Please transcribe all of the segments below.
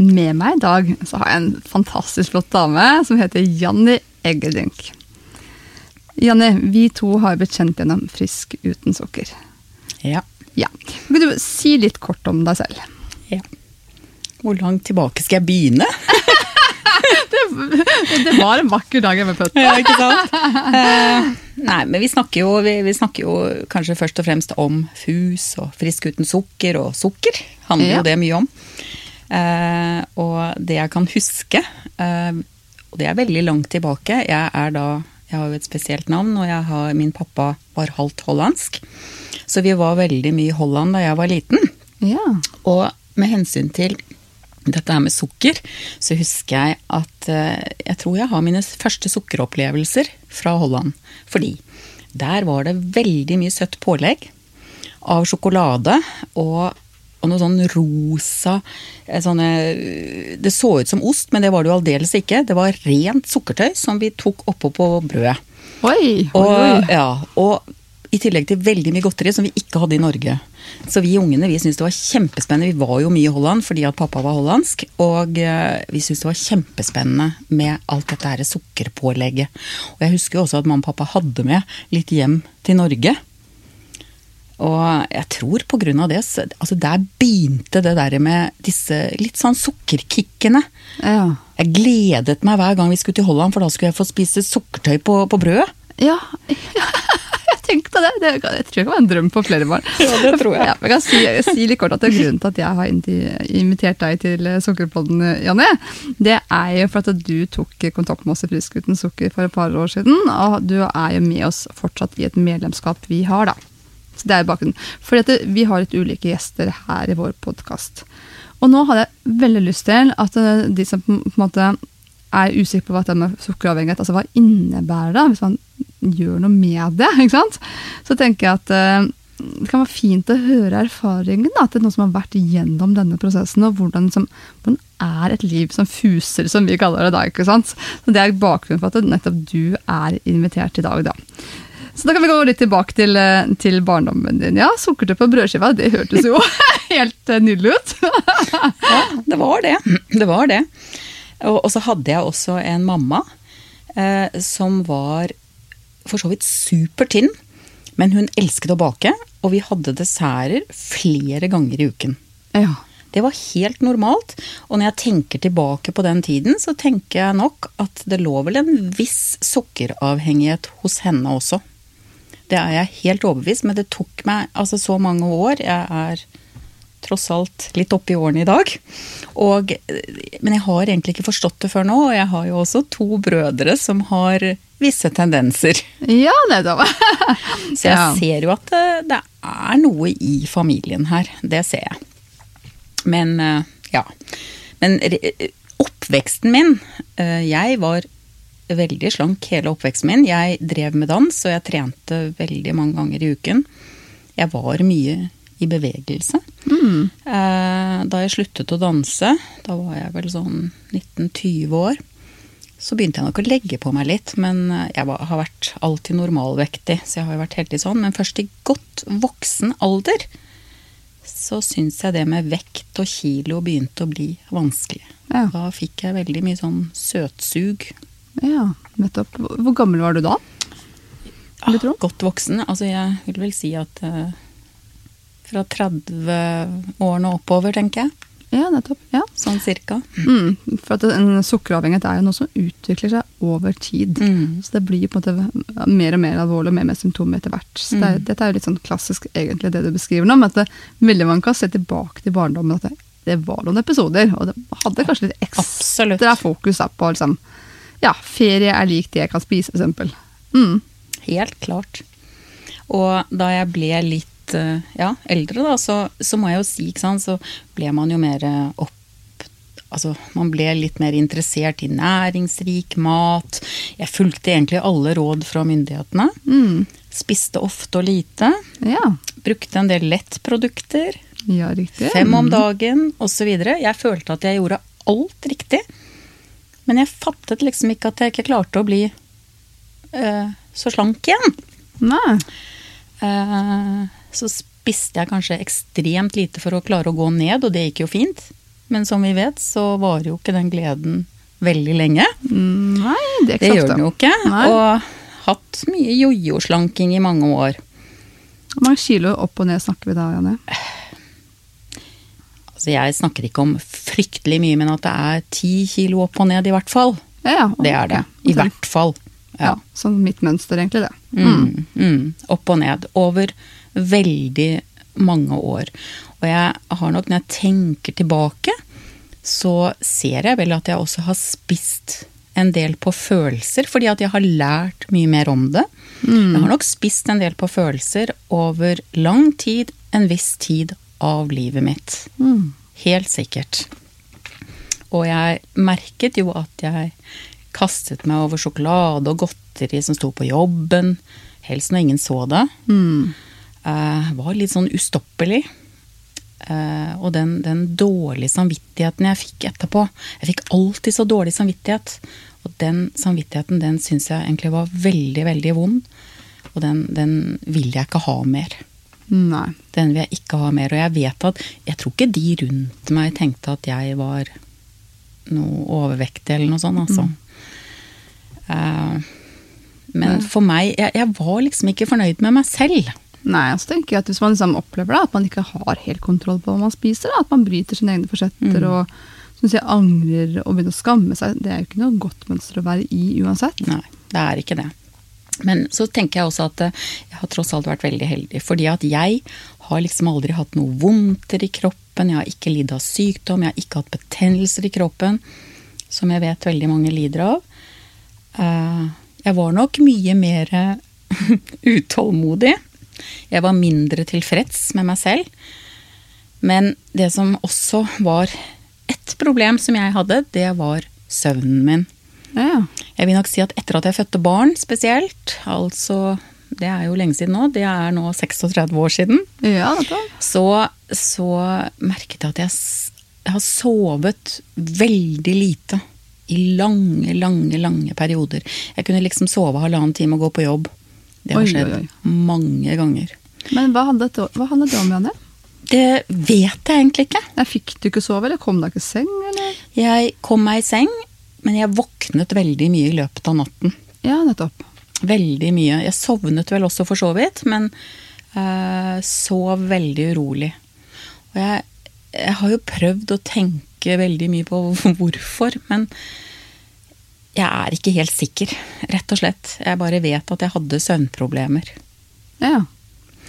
Med meg i dag så har jeg en fantastisk flott dame som heter Janni Eggedink. Janni, vi to har blitt kjent gjennom Frisk uten sukker. Ja. Ja. Kan du si litt kort om deg selv? ja. Hvor langt tilbake skal jeg begynne? Det var en vakker dag var født. Ja, ikke sant? Eh, nei, men vi snakker, jo, vi, vi snakker jo kanskje først og fremst om fus og frisk uten sukker, og sukker handler Ja. jo det mye om. Eh, og det jeg kan huske, eh, og det er veldig langt tilbake Jeg er da, jeg har jo et spesielt navn, og jeg har, min pappa var halvt hollandsk. Så vi var veldig mye i Holland da jeg var liten. Ja. Og med hensyn til dette her med sukker, så husker jeg at eh, jeg tror jeg har mine første sukkeropplevelser fra Holland. Fordi der var det veldig mye søtt pålegg av sjokolade og, og noe sånn rosa eh, sånne, Det så ut som ost, men det var det jo aldeles ikke. Det var rent sukkertøy som vi tok oppå på brødet. Oi, oi, Og, ja, og i tillegg til veldig mye godteri som vi ikke hadde i Norge. Så vi ungene vi syntes det var kjempespennende. Vi var jo mye i Holland fordi at pappa var hollandsk. Og eh, vi syntes det var kjempespennende med alt dette her sukkerpålegget. Og jeg husker jo også at mamma og pappa hadde med litt hjem til Norge. Og jeg tror på grunn av det, så- altså der begynte det der med disse litt sånn sukkerkickene. Ja. Jeg gledet meg hver gang vi skulle til Holland, for da skulle jeg få spise sukkertøy på, på brødet. ja. Jeg tenkte det. det. Jeg tror det kan være en drøm for flere barn. Ja, det tror jeg. Ja, jeg kan si, si litt kort at det er Grunnen til at jeg har invitert deg til eh, Sukkerpodden, Janne, det er jo for at du tok kontakt med oss i Frisk uten sukker for et par år siden. Og du er jo med oss fortsatt i et medlemskap vi har, da. Så det er bakgrunnen. For dette, vi har litt ulike gjester her i vår podkast. Og nå hadde jeg veldig lyst til at eh, de som på en måte er usikre på hva det med sukkeravhengighet altså hva innebærer det, hvis man gjør noe med det, ikke sant? så tenker jeg at eh, det kan være fint å høre erfaringen da, til noen som har vært gjennom denne prosessen, og hvordan, som, hvordan er et liv som fuser, som vi kaller det da. ikke sant? Så Det er bakgrunnen for at nettopp du er invitert i dag. da. Så da kan vi gå litt tilbake til, eh, til barndommen din. Ja, Sukkertøy på brødskiva, det hørtes jo helt eh, nydelig ut. Ja, det var det. Det var det. Og, og så hadde jeg også en mamma eh, som var for så vidt supertynn, men hun elsket å bake, og vi hadde desserter flere ganger i uken. ja. Det var helt normalt, og når jeg tenker tilbake på den tiden, så tenker jeg nok at det lå vel en viss sukkeravhengighet hos henne også. Det er jeg helt overbevist, men det tok meg altså så mange år. Jeg er tross alt litt oppe i årene i dag. Og, men jeg har egentlig ikke forstått det før nå, og jeg har jo også to brødre som har visse tendenser. Ja, nettopp. Så jeg Ja. ser jo at det, det er noe i familien her. Det ser jeg. Men eh, ja. Men oppveksten min eh, Jeg var veldig slank hele oppveksten min. Jeg drev med dans, og jeg trente veldig mange ganger i uken. Jeg var mye i bevegelse. Mm. Da jeg sluttet å danse, da var jeg vel sånn 19-20 år, så begynte jeg nok å legge på meg litt. Men eh, jeg har vært alltid normalvektig, så jeg har jo vært heldig sånn. Men først i godt voksen alder så syns jeg det med vekt og kilo begynte å bli vanskelig. Ja. Da fikk jeg veldig mye sånn søtsug. Ja, nettopp. Hvor gammel var du da? Du? Ah, Godt voksen. Altså jeg vil vel si at uh, fra 30-årene oppover, tenker jeg. Ja, nettopp. Ja. Sånn cirka. Mm, for at en sukkeravhengighet er jo noe som utvikler seg over tid. Mm. Så det blir på en måte mer og mer alvorlig og mer og mer symptomer etter hvert. Så det er, Mm. Dette er jo litt sånn klassisk egentlig det du beskriver nå, men at det, veldig mange kan se tilbake til barndommen at det, det var noen episoder, og det hadde kanskje litt ekstra Absolutt. fokus på liksom, ja, ferie er lik det jeg kan spise, eksempel. Mm. Helt klart. Og da jeg ble litt eh, ja, eldre, da, så, så må jeg jo si, ikke sant, så ble man jo mer eh, opp, Altså, man ble litt mer interessert i næringsrik mat. Jeg fulgte egentlig alle råd fra myndighetene. Mm. Spiste ofte og lite. Ja. Brukte en del lettprodukter. ja, riktig. Fem om Mm. dagen osv. Jeg følte at jeg gjorde alt riktig. Men jeg fattet liksom ikke at jeg ikke klarte å bli uh, så slank igjen. Nei. Uh, så spiste jeg kanskje ekstremt lite for å klare å gå ned, og det gikk jo fint. Men som vi vet, så varer jo ikke den gleden veldig lenge. Nei, det Det gjør den jo ikke. Nei. Og hatt mye jojo-slanking i mange år. Hvor mange kilo opp og ned snakker vi da, Janne? Altså jeg snakker ikke om fryktelig mye, men at det er ti kilo opp og ned i hvert fall. Ja, ja. Det er det. I hvert fall. Ja. Sånn mitt mønster, egentlig, det. Mm, mm, opp og ned. Over veldig mange år. Og jeg har nok, når jeg tenker tilbake, så ser jeg vel at jeg også har spist en del på følelser, fordi at jeg har lært mye mer om det. Jeg har nok spist en del på følelser over lang tid, en viss tid av livet mitt. Mm. Helt sikkert. Og jeg merket jo at jeg kastet meg over sjokolade og godteri som sto på jobben, helst når ingen så det. Mm. Uh, var litt sånn ustoppelig. Uh, og den, den dårlige samvittigheten jeg fikk etterpå Jeg fikk alltid så dårlig samvittighet. Og den samvittigheten den syns jeg egentlig var veldig, veldig vond. Og den, den vil jeg ikke ha mer. Nei. Den vil jeg ikke ha mer. Og jeg vet at Jeg tror ikke de rundt meg tenkte at jeg var noe overvektig eller noe sånt, altså. Eh, men Nei. for meg jeg, jeg var liksom ikke fornøyd med meg selv. Nei, så tenker jeg at Hvis man liksom opplever da, at man ikke har helt kontroll på hva man spiser, da, at man bryter sine egne forsetter Mm. og synes jeg angrer og begynner å skamme seg, det er jo ikke noe godt mønster å være i uansett. Nei, det er ikke det. Men så tenker jeg også at eh, jeg har tross alt vært veldig heldig. Fordi at jeg har liksom aldri hatt noe vondter i kroppen. Jeg har ikke lidd av sykdom. Jeg har ikke hatt betennelser i kroppen. Som jeg vet veldig mange lider av. Eh, Jeg var nok mye mer utålmodig. Jeg var mindre tilfreds med meg selv. Men det som også var et problem som jeg hadde, det var søvnen min. Ja. Jeg vil nok si at etter at jeg fødte barn spesielt, altså det er jo lenge siden nå, det er nå 36 år siden, ja så, så merket jeg at jeg, jeg har sovet veldig lite. I lange, lange, lange perioder. Jeg kunne liksom sove halvannen time og gå på jobb. Det har Oi, skjedd oi, mange ganger. Men hva handlet, hva handlet det om, Janne? Det vet jeg egentlig ikke. Jeg fikk du ikke sove, eller kom deg ikke i seng, eller? Jeg kom meg i seng, men jeg våknet veldig mye i løpet av natten. Ja, nettopp. Veldig mye. Jeg sovnet vel også for så vidt, men eh, sov veldig urolig. Og jeg, jeg har jo prøvd å tenke veldig mye på hvorfor, men jeg er ikke helt sikker, rett og slett. Jeg bare vet at jeg hadde søvnproblemer. Ja.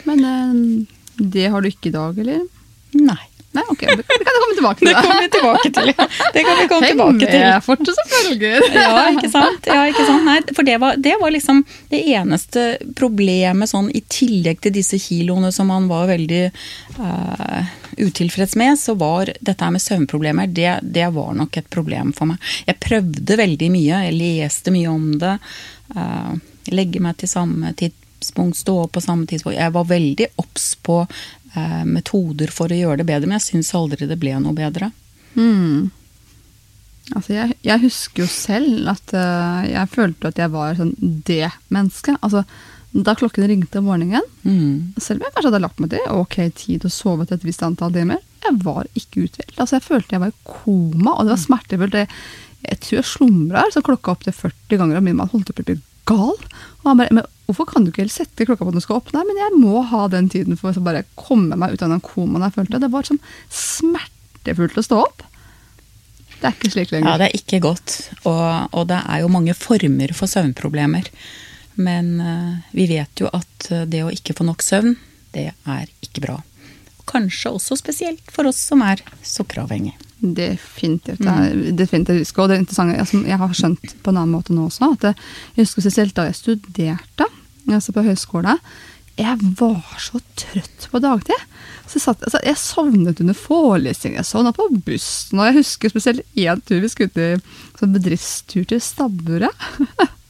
Men eh, det har du ikke i dag, eller? Nei. Nei, ok, det kan jeg komme tilbake til. Det kommer vi tilbake til. ja. Det kan vi komme Heng tilbake til. med, fortsatt som følger. Ja, ikke sant? Ja, ikke sant? Nei, for det var, det var liksom det eneste problemet sånn i tillegg til disse kiloene som man var veldig uh, utilfreds med, så var dette her med søvnproblemer, det, det var nok et problem for meg. Jeg prøvde veldig mye, jeg leste mye om det. Uh, legge meg til samme tidspunkt, stå opp på samme tidspunkt. Jeg var veldig obs på eh, metoder for å gjøre det bedre, men jeg syns aldri det ble noe bedre. Mm. Altså, jeg, jeg husker jo selv at uh, jeg følte at jeg var sånn det mennesket. Altså, da klokken ringte om morgenen, Mm. selv om jeg kanskje hadde lagt meg til ok tid og sovet et visst antall timer, jeg var ikke uthvilt. Altså, jeg følte jeg var i koma, og det var smertefullt. Jeg, jeg tror jeg slumra så klokka opp til 40 ganger, og min mann holdt på å bli gal. Og han bare, men hvorfor kan du ikke helt sette klokka på at du skal opp? Nei, men jeg må ha den tiden for å bare komme meg ut av den komaen jeg følte. Det var sånn smertefullt å stå opp. Det er ikke slik lenger. Ja, det er ikke godt. Og, og det er jo mange former for søvnproblemer. Men uh, vi vet jo at eh, det å ikke få nok søvn, det er ikke bra. Kanskje også spesielt for oss som er sukkeravhengige. Definitivt. Det er definitivt risiko. Og det er interessante, altså, jeg har skjønt på en annen måte nå også, at jeg husker spesielt da jeg studerte altså på høyskole, jeg var så trøtt på dagtid. Så jeg, satt, altså, jeg sovnet under forelesning, jeg sovna på bussen. Og jeg husker spesielt én tur vi skulle i sånn bedriftstur til Stabburet.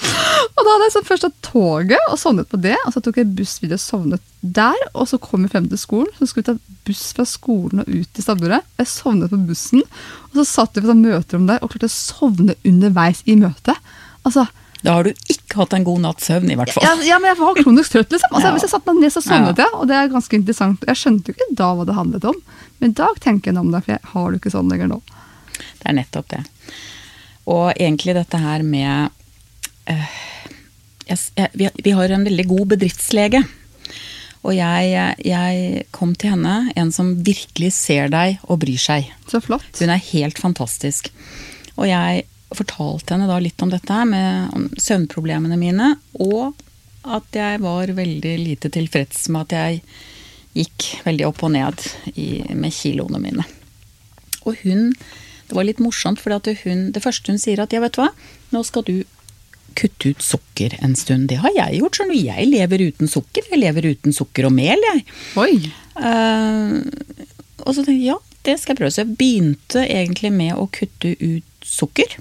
og da hadde jeg først tatt toget og sovnet på det. Og så tok jeg buss videre og sovnet der. Og så kom vi frem til skolen, så skulle vi ta buss fra skolen og ut til Stabburet. Jeg sovnet på bussen, og så satt vi på sånn møterom der og klarte å sovne underveis i møtet. Altså, Da har du ikke hatt en god natts søvn, i hvert fall. ja, ja, men jeg var kronisk trøtt, liksom. Altså, Ja. Hvis jeg satte meg ned, så sovnet jeg, og det er ganske interessant. Jeg skjønte jo ikke da hva det handlet om, men i dag tenker jeg om det, for jeg har det ikke sånn lenger nå. Det er nettopp det. Og egentlig dette her med vi, vi har en veldig god bedriftslege. Og jeg, jeg kom til henne, en som virkelig ser deg og bryr seg. Så flott. Hun er helt fantastisk. Og jeg fortalte henne da litt om dette her med om søvnproblemene mine, og at jeg var veldig lite tilfreds med at jeg gikk veldig opp og ned i, med kiloene mine. Og hun Det var litt morsomt, for det første hun sier at ja, vet du hva, nå skal du kutte ut sukker en stund. Det har jeg gjort, Sånn. Jeg lever uten sukker. Jeg lever uten sukker og mel, jeg. Oi. Uh, og så tenkte jeg ja, det skal jeg prøve. Så jeg begynte egentlig med å kutte ut sukker.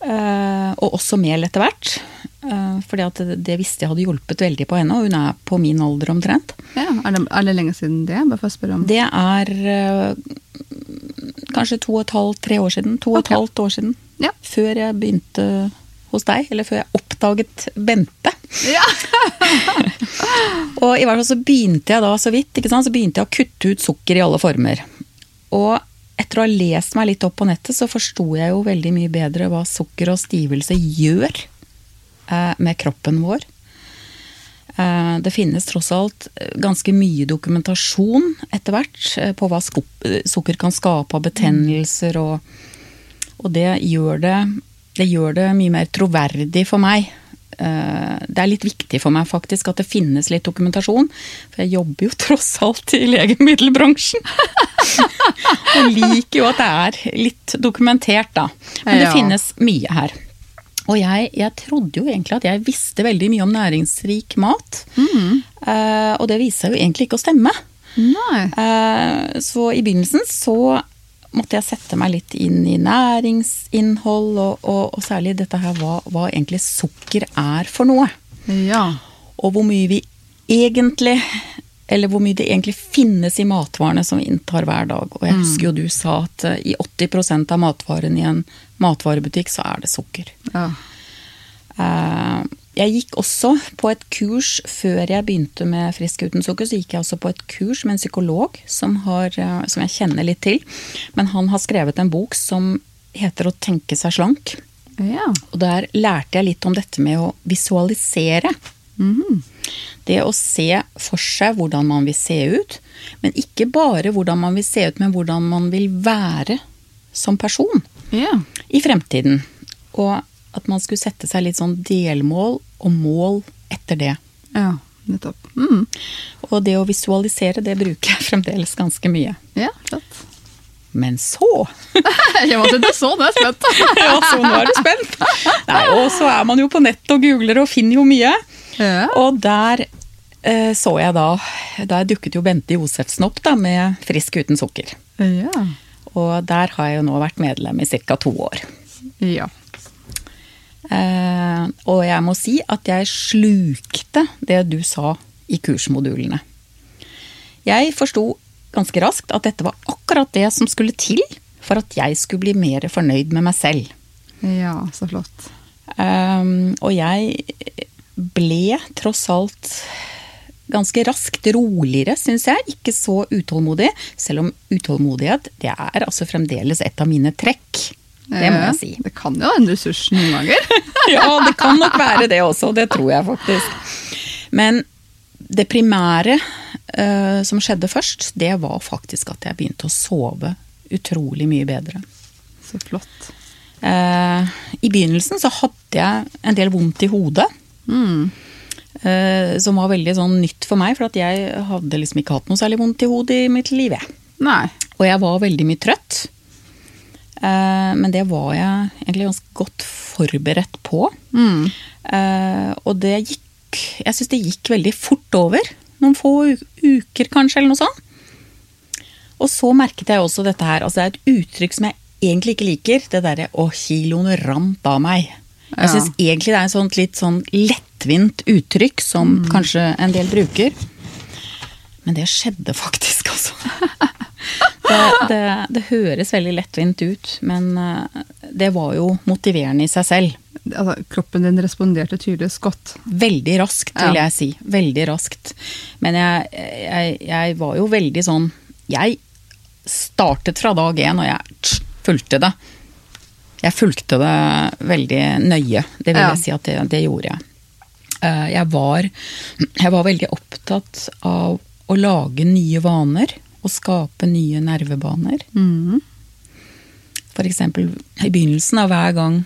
Uh, og også mel etter hvert. Uh, fordi at det, det visste jeg hadde hjulpet veldig på henne, og hun er på min alder omtrent. Ja, er, det, er det lenge siden det? Bare for å spørre om Det er uh, kanskje to og et halvt, tre år siden. To og et halvt år siden. Ja. Før jeg begynte hos deg, eller før jeg oppdaget Bente. Ja. Og i hvert fall så begynte jeg da så vidt, ikke sant, så begynte jeg å kutte ut sukker i alle former. Og etter å ha lest meg litt opp på nettet, så forsto jeg jo veldig mye bedre hva sukker og stivelse gjør eh, med kroppen vår. Eh, det finnes tross alt ganske mye dokumentasjon etter hvert eh, på hva sukker kan skape av betennelser, og, og det, gjør det, det gjør det mye mer troverdig for meg. Eh, Det er litt viktig for meg faktisk at det finnes litt dokumentasjon, for jeg jobber jo tross alt i legemiddelbransjen. og liker jo at det er litt dokumentert, da. Men det finnes mye her. Og jeg, jeg trodde jo egentlig at jeg visste veldig mye om næringsrik mat. Eh, og det viser jo egentlig ikke å stemme. Eh, så i begynnelsen så måtte jeg sette meg litt inn i næringsinnhold, og, og, og særlig dette her hva, hva egentlig sukker er for noe. Ja. Og hvor mye vi egentlig eller hvor mye det egentlig finnes i matvarene som vi inntar hver dag. Og jeg husker jo du sa at eh, i 80% av matvarene i en matvarebutikk så er det sukker. ja. Eh, Jeg gikk også på et kurs før jeg begynte med Frisk uten sukker. Så gikk jeg også på et kurs med en psykolog som, har, eh, som jeg kjenner litt til. Men han har skrevet en bok som heter Å tenke seg slank. Ja. Og der lærte jeg litt om dette med å visualisere. Det å se for seg hvordan man vil se ut, men ikke bare hvordan man vil se ut, men hvordan man vil være som person ja. i fremtiden. Og at man skulle sette seg litt sånn delmål og mål etter det. Ja, nettopp. Mm. Og det å visualisere, det bruker jeg fremdeles ganske mye. Ja, flott. Men så Jeg måtte ikke så, nå er jeg spent. Ja, så nå er du spent! Nei, og så er man jo på nett og googler og finner jo mye. Ja. Og der eh, så jeg da Der dukket jo Bente Josefsen opp da, med Frisk uten sukker. Ja. Og der har jeg jo nå vært medlem i ca. to år. ja. Eh, og jeg må si at jeg slukte det du sa i kursmodulene. Jeg forsto ganske raskt at dette var akkurat det som skulle til for at jeg skulle bli mer fornøyd med meg selv. Ja, så flott. Eh, og jeg ble tross alt ganske raskt roligere, syns jeg. Ikke så utålmodig. Selv om utålmodighet det er altså fremdeles et av mine trekk. Det må jeg si. Det kan jo være en ressurs noen ganger. Ja, det kan nok være det også. Det tror jeg faktisk. Men det primære uh, som skjedde først, det var faktisk at jeg begynte å sove utrolig mye bedre. Så flott. Uh, I begynnelsen så hadde jeg en del vondt i hodet. Mm. Uh, som var veldig sånn nytt for meg, for at jeg hadde liksom ikke hatt noe særlig vondt i hodet i mitt liv. jeg. Nei. Og jeg var veldig mye trøtt. Eh, men det var jeg egentlig ganske godt forberedt på. Mm. Eh, og det gikk Jeg syns det gikk veldig fort over. Noen få uker, kanskje, eller noe sånt. Og så merket jeg også dette her. Altså, det er et uttrykk som jeg egentlig ikke liker. Det derre 'å, kiloene rant av meg'. Jeg syns egentlig det er et sånt litt sånn lettvint uttrykk som kanskje en del bruker. Men det skjedde faktisk, altså. Det, det, det høres veldig lettvint ut, men eh, det var jo motiverende i seg selv. Altså, kroppen din responderte tydeligvis godt. Veldig raskt, vil jeg si. Veldig raskt. Men jeg, jeg, jeg var jo veldig sånn Jeg startet fra dag én, og jeg tss, fulgte det. Jeg fulgte det veldig nøye. Det vil jeg si at det, det gjorde jeg. Eh, Jeg var, jeg var veldig opptatt av å lage nye vaner og skape nye nervebaner. Mm. For eksempel i begynnelsen av hver gang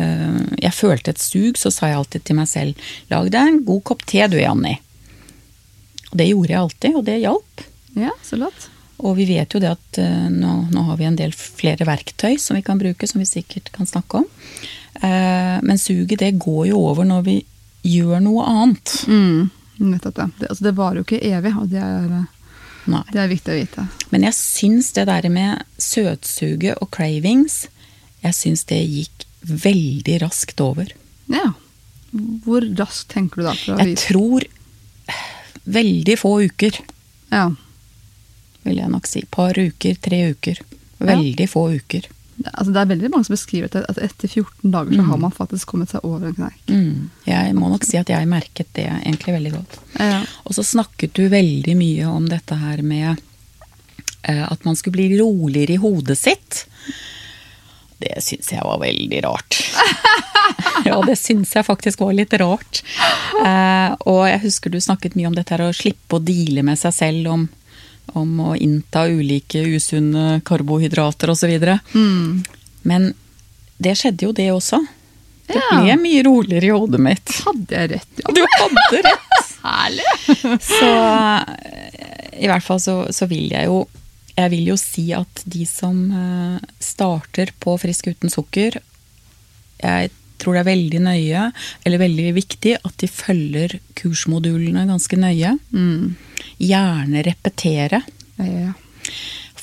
uh, jeg følte et sug, så sa jeg alltid til meg selv lag deg en god kopp te du, Janni. Og det gjorde jeg alltid, og det hjalp. Ja, så godt. Og vi vet jo det at uh, nå, nå har vi en del flere verktøy som vi kan bruke, som vi sikkert kan snakke om. Uh, men suget det går jo over når vi gjør noe annet. Mm, nettopp det. det. Altså, det varer jo ikke evig, og det er, det er viktig å vite. Men jeg syns det der med søtsuget og cravings, jeg syns det gikk veldig raskt over. Ja. Hvor raskt tenker du da? Jeg tror veldig få uker, Ja. vil jeg nok si. Par uker, tre uker. Veldig få uker. Altså, det er veldig mange som beskriver at at etter 14 dager så har man faktisk kommet seg over en kneik. Mm. Jeg må nok si at jeg merket det egentlig veldig godt. Ja. Og så snakket du veldig mye om dette her med eh, at man skulle bli roligere i hodet sitt. Det syns jeg var veldig rart. ja, det syns jeg faktisk var litt rart. Eh, og jeg husker du snakket mye om dette her å slippe å deale med seg selv om, om å innta ulike usunne karbohydrater osv. Mm. Men det skjedde jo det også. Det Ja. ble mye roligere i hodet mitt. Hadde jeg rett, ja. Du hadde rett! Herlig! Så eh, i hvert fall så, så vil jeg jo Jeg vil jo si at de som eh, starter på Frisk uten sukker, jeg tror det er veldig nøye, eller veldig viktig, at de følger kursmodulene ganske nøye. Mm. Gjerne repetere. Ja.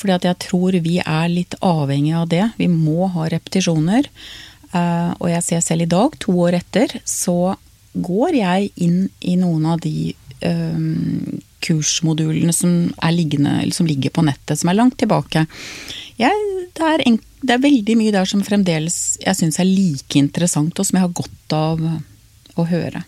Fordi at jeg tror vi er litt avhengig av det. Vi må ha repetisjoner. Eh, og jeg ser selv i dag, to år etter, så går jeg inn i noen av de eh, kursmodulene som, liggende, eller som ligger på nettet, som er langt tilbake. Jeg, det, er en, det er veldig mye der som fremdeles jeg syns er like interessant, og som jeg har godt av å høre.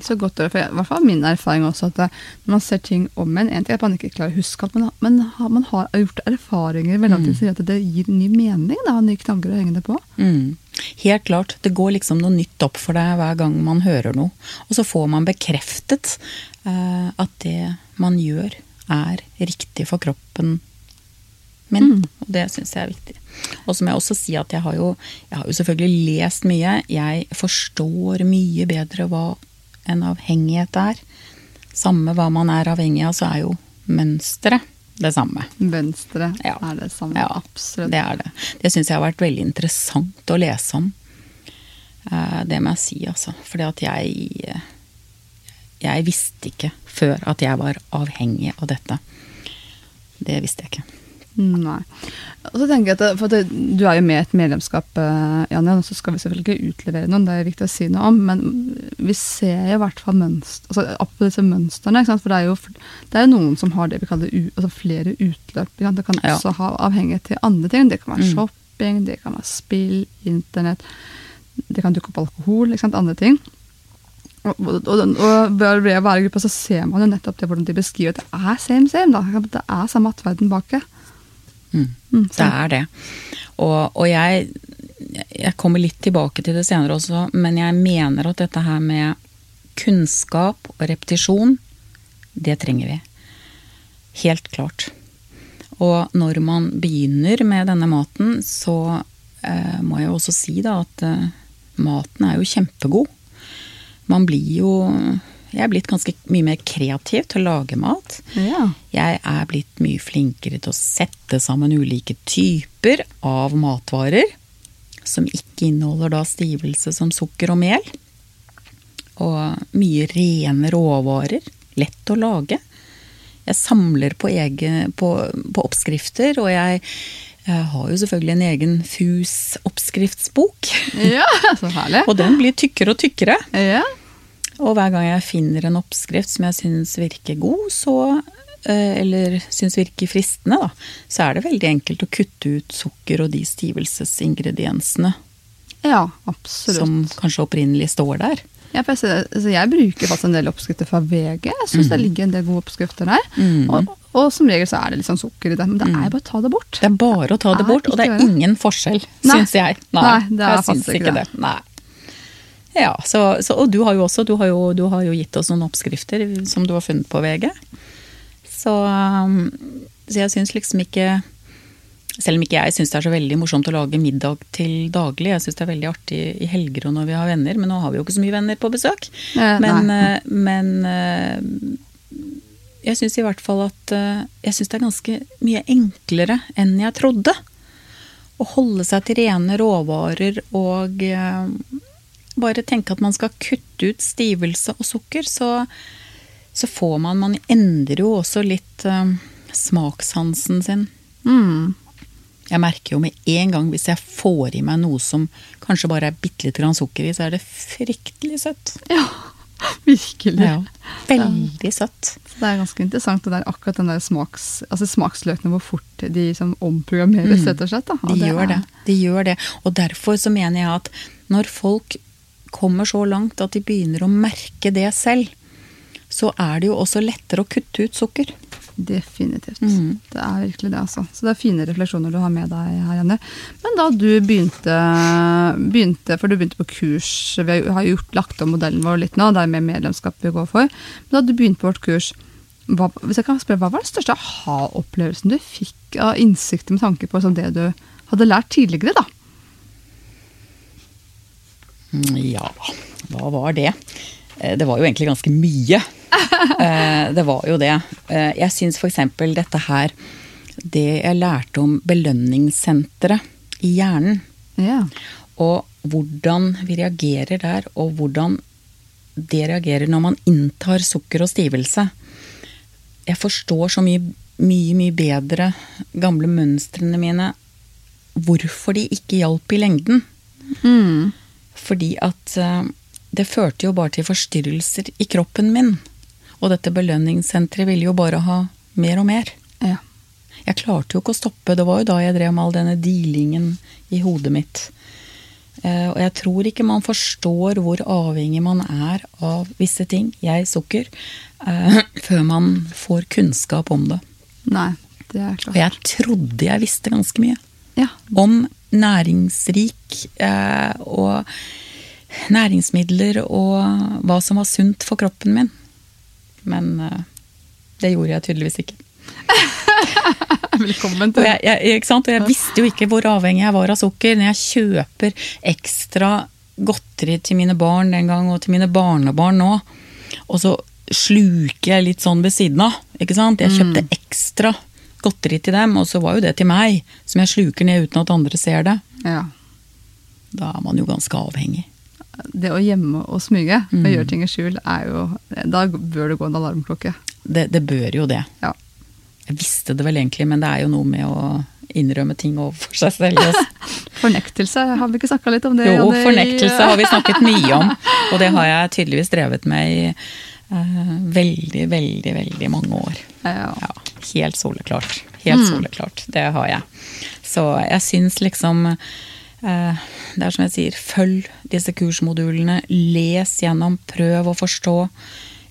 Så godt for jeg, i hvert fall min erfaring også, at når man ser ting om en, en ting er at man ikke klarer å huske alt, men, men man har gjort erfaringer veldig Mm. som at det gir ny mening, da, nye knagger å henge det på. Mm. Helt klart. Det går liksom noe nytt opp for deg hver gang man hører noe. Og så får man bekreftet eh, at det man gjør, er riktig for kroppen min. Mm. Og det syns jeg er viktig. Og så må jeg også si at jeg har jo, jeg har jo selvfølgelig lest mye. Jeg forstår mye bedre hva en avhengighet er. Samme hva man er avhengig av, så er jo mønsteret det samme. Mønsteret Ja. er det samme. Ja, Absolutt. Det er det. Det syns jeg har vært veldig interessant å lese om. Eh, Det må jeg si, altså. Fordi at jeg Jeg visste ikke før at jeg var avhengig av dette. Det visste jeg ikke. Nei. Og så tenker jeg at, for at Du er jo med i et medlemskap, eh, Janne, og så skal vi selvfølgelig ikke utlevere noen, det er viktig å si noe om, men vi ser jo i hvert fall mønster, altså, opp på disse mønstrene. For det er, jo, det er jo noen som har det vi kaller altså flere utløp. Det kan Ja. også ha avhengighet til andre ting. Det kan være Mm. shopping, det kan være spill, internett. Det kan dukke opp alkohol, ikke sant? andre ting. Og, og, og, ved i gruppa så ser man jo nettopp det hvordan de beskriver at det er same same. da. Det er samme atferden bak det. Mm. Mm, Det er det. Og, og jeg, jeg kommer litt tilbake til det senere også, men jeg mener at dette her med kunnskap og repetisjon, det trenger vi. Helt klart. Og når man begynner med denne maten, så eh, må jeg jo også si da at eh, maten er jo kjempegod. Man blir jo Jeg er blitt ganske mye mer kreativ til å lage mat. Ja. Jeg er blitt mye flinkere til å sette sammen ulike typer av matvarer. Som ikke inneholder da stivelse som sukker og mel. Og mye rene råvarer. Lett å lage. Jeg samler på, egen, på, på oppskrifter, og jeg, jeg, har jo selvfølgelig en egen FUS-oppskriftsbok. Ja, så herlig. og den blir tykkere og tykkere. Ja. Og hver gang jeg finner en oppskrift som jeg syns virker god, så eh, eller syns virker fristende, da, så er det veldig enkelt å kutte ut sukker og de stivelsesingrediensene ja, absolutt. som kanskje opprinnelig står der. Ja, for jeg, altså jeg bruker faktisk en del oppskrifter fra VG. Jeg syns det ligger en del gode oppskrifter der. Mm. Og, og som regel så er det litt sånn sukker i det, men det er jo bare å ta det bort. Det er bare å ta det det bort, og det er ingen forskjell, Nei. syns jeg. Nei, det er jeg syns ikke det. det. Nei. Ja, så, så, og du har jo også du har jo, du har jo gitt oss noen oppskrifter som du har funnet på VG. Så, um, så jeg syns liksom ikke Selv om ikke jeg syns det er så veldig morsomt å lage middag til daglig, jeg syns det er veldig artig i helger og når vi har venner, men nå har vi jo ikke så mye venner på besøk. Eh, Men, men eh, jeg syns i hvert fall at eh, Jeg syns det er ganske mye enklere enn jeg trodde. Å holde seg til rene råvarer og eh, bare tenke at man skal kutte ut stivelse og sukker, så, så får man Man endrer jo også litt uh, smakssansen sin. Mm. Jeg merker jo med en gang hvis jeg får i meg noe som kanskje bare er bitte lite grann sukker i, så er det fryktelig søtt. Ja, virkelig. Ja, veldig søtt. Så det er ganske interessant det der, akkurat den der smaks, altså smaksløkene, hvor fort de som omprogrammeres, rett og slett. Da. Og Mm. De gjør er- det. De gjør det. Og derfor så mener jeg at når folk kommer så langt at de begynner å merke det selv, så er det jo også lettere å kutte ut sukker. Definitivt. Mm. Det er virkelig det, altså. Så det er fine refleksjoner du har med deg her, Jenny. Men da du begynte, begynte for du begynte på kurs, vi har gjort lagt om modellen vår litt nå, det er mer medlemskap vi går for. Men da du begynte på vårt kurs, hva, hvis jeg kan spørre, hva var den største aha-opplevelsen du fikk av innsikter med tanke på det du hadde lært tidligere, da? Ja, hva var det? Eh, Det var jo egentlig ganske mye. Eh, Det var jo det. Eh, Jeg syns f.eks. dette her Det jeg lærte om belønningssenteret i hjernen, Ja. og hvordan vi reagerer der, og hvordan det reagerer når man inntar sukker og stivelse. Jeg forstår så mye, mye, mye bedre gamle mønstrene mine, hvorfor de ikke hjalp i lengden. Mm. Fordi at eh, det førte jo bare til forstyrrelser i kroppen min. Og dette belønningssenteret ville jo bare ha mer og mer. ja. Jeg klarte jo ikke å stoppe, det var jo da jeg drev med all denne dealingen i hodet mitt. Eh, og jeg tror ikke man forstår hvor avhengig man er av visse ting, jeg sukker, eh, før man får kunnskap om det. Nei, det er klart. Og jeg trodde jeg visste ganske mye Ja, om næringsrik eh, og næringsmidler og hva som var sunt for kroppen min. Men eh, det gjorde jeg tydeligvis ikke. velkommen til jeg, jeg, ikke sant? og jeg visste jo ikke hvor avhengig jeg var av sukker. Når jeg kjøper ekstra godteri til mine barn den gang, og til mine barnebarn nå, og så sluker jeg litt sånn ved siden av. ikke sant? Jeg kjøpte ekstra godteri til dem, og så var jo det til meg, som jeg sluker ned uten at andre ser det. Ja. Da er man jo ganske avhengig. det å gjemme og smyge og Mm. gjøre ting i skjul, er jo Da bør det gå en alarmklokke. Det, det bør jo det. Ja. Jeg visste det vel egentlig, men det er jo noe med å innrømme ting overfor seg selv. Fornektelse, har vi ikke snakka litt om det? Jo, fornektelse har vi snakket mye om, og det har jeg tydeligvis drevet med i veldig, veldig, veldig mange år. Ja. Ja, helt soleklart. Helt soleklart. Det har jeg. Så jeg syns liksom eh, Det er som jeg sier, følg disse kursmodulene. Les gjennom, prøv å forstå.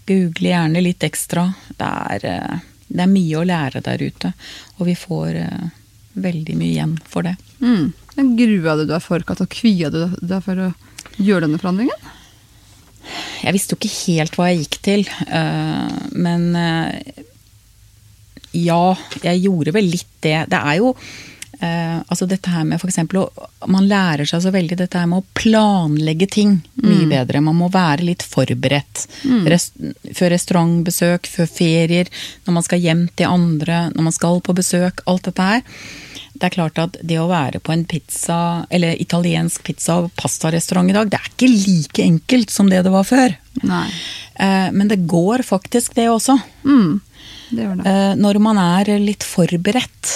Google gjerne litt ekstra. Det er, eh, det er mye å lære der ute, og vi får eh, veldig mye igjen for det. Mm. Men grua du deg for, Kat, og kvia du deg for å gjøre denne forandringen? Jeg visste jo ikke helt hva jeg gikk til, eh, men eh, ja, jeg gjorde vel litt det. Det er jo eh, altså dette her med for eksempel Man lærer seg så veldig dette her med å planlegge ting mye bedre. Man må være litt forberedt. Rest, før restaurantbesøk, før ferier, når man skal hjem til andre, når man skal på besøk. Alt dette her. Det er klart at det å være på en pizza, eller italiensk pizza- og pastarestaurant i dag, det er ikke like enkelt som det det var før. Nei. Eh, men det går faktisk, det også. Mm. Det gjør det. Eh, når man er litt forberedt.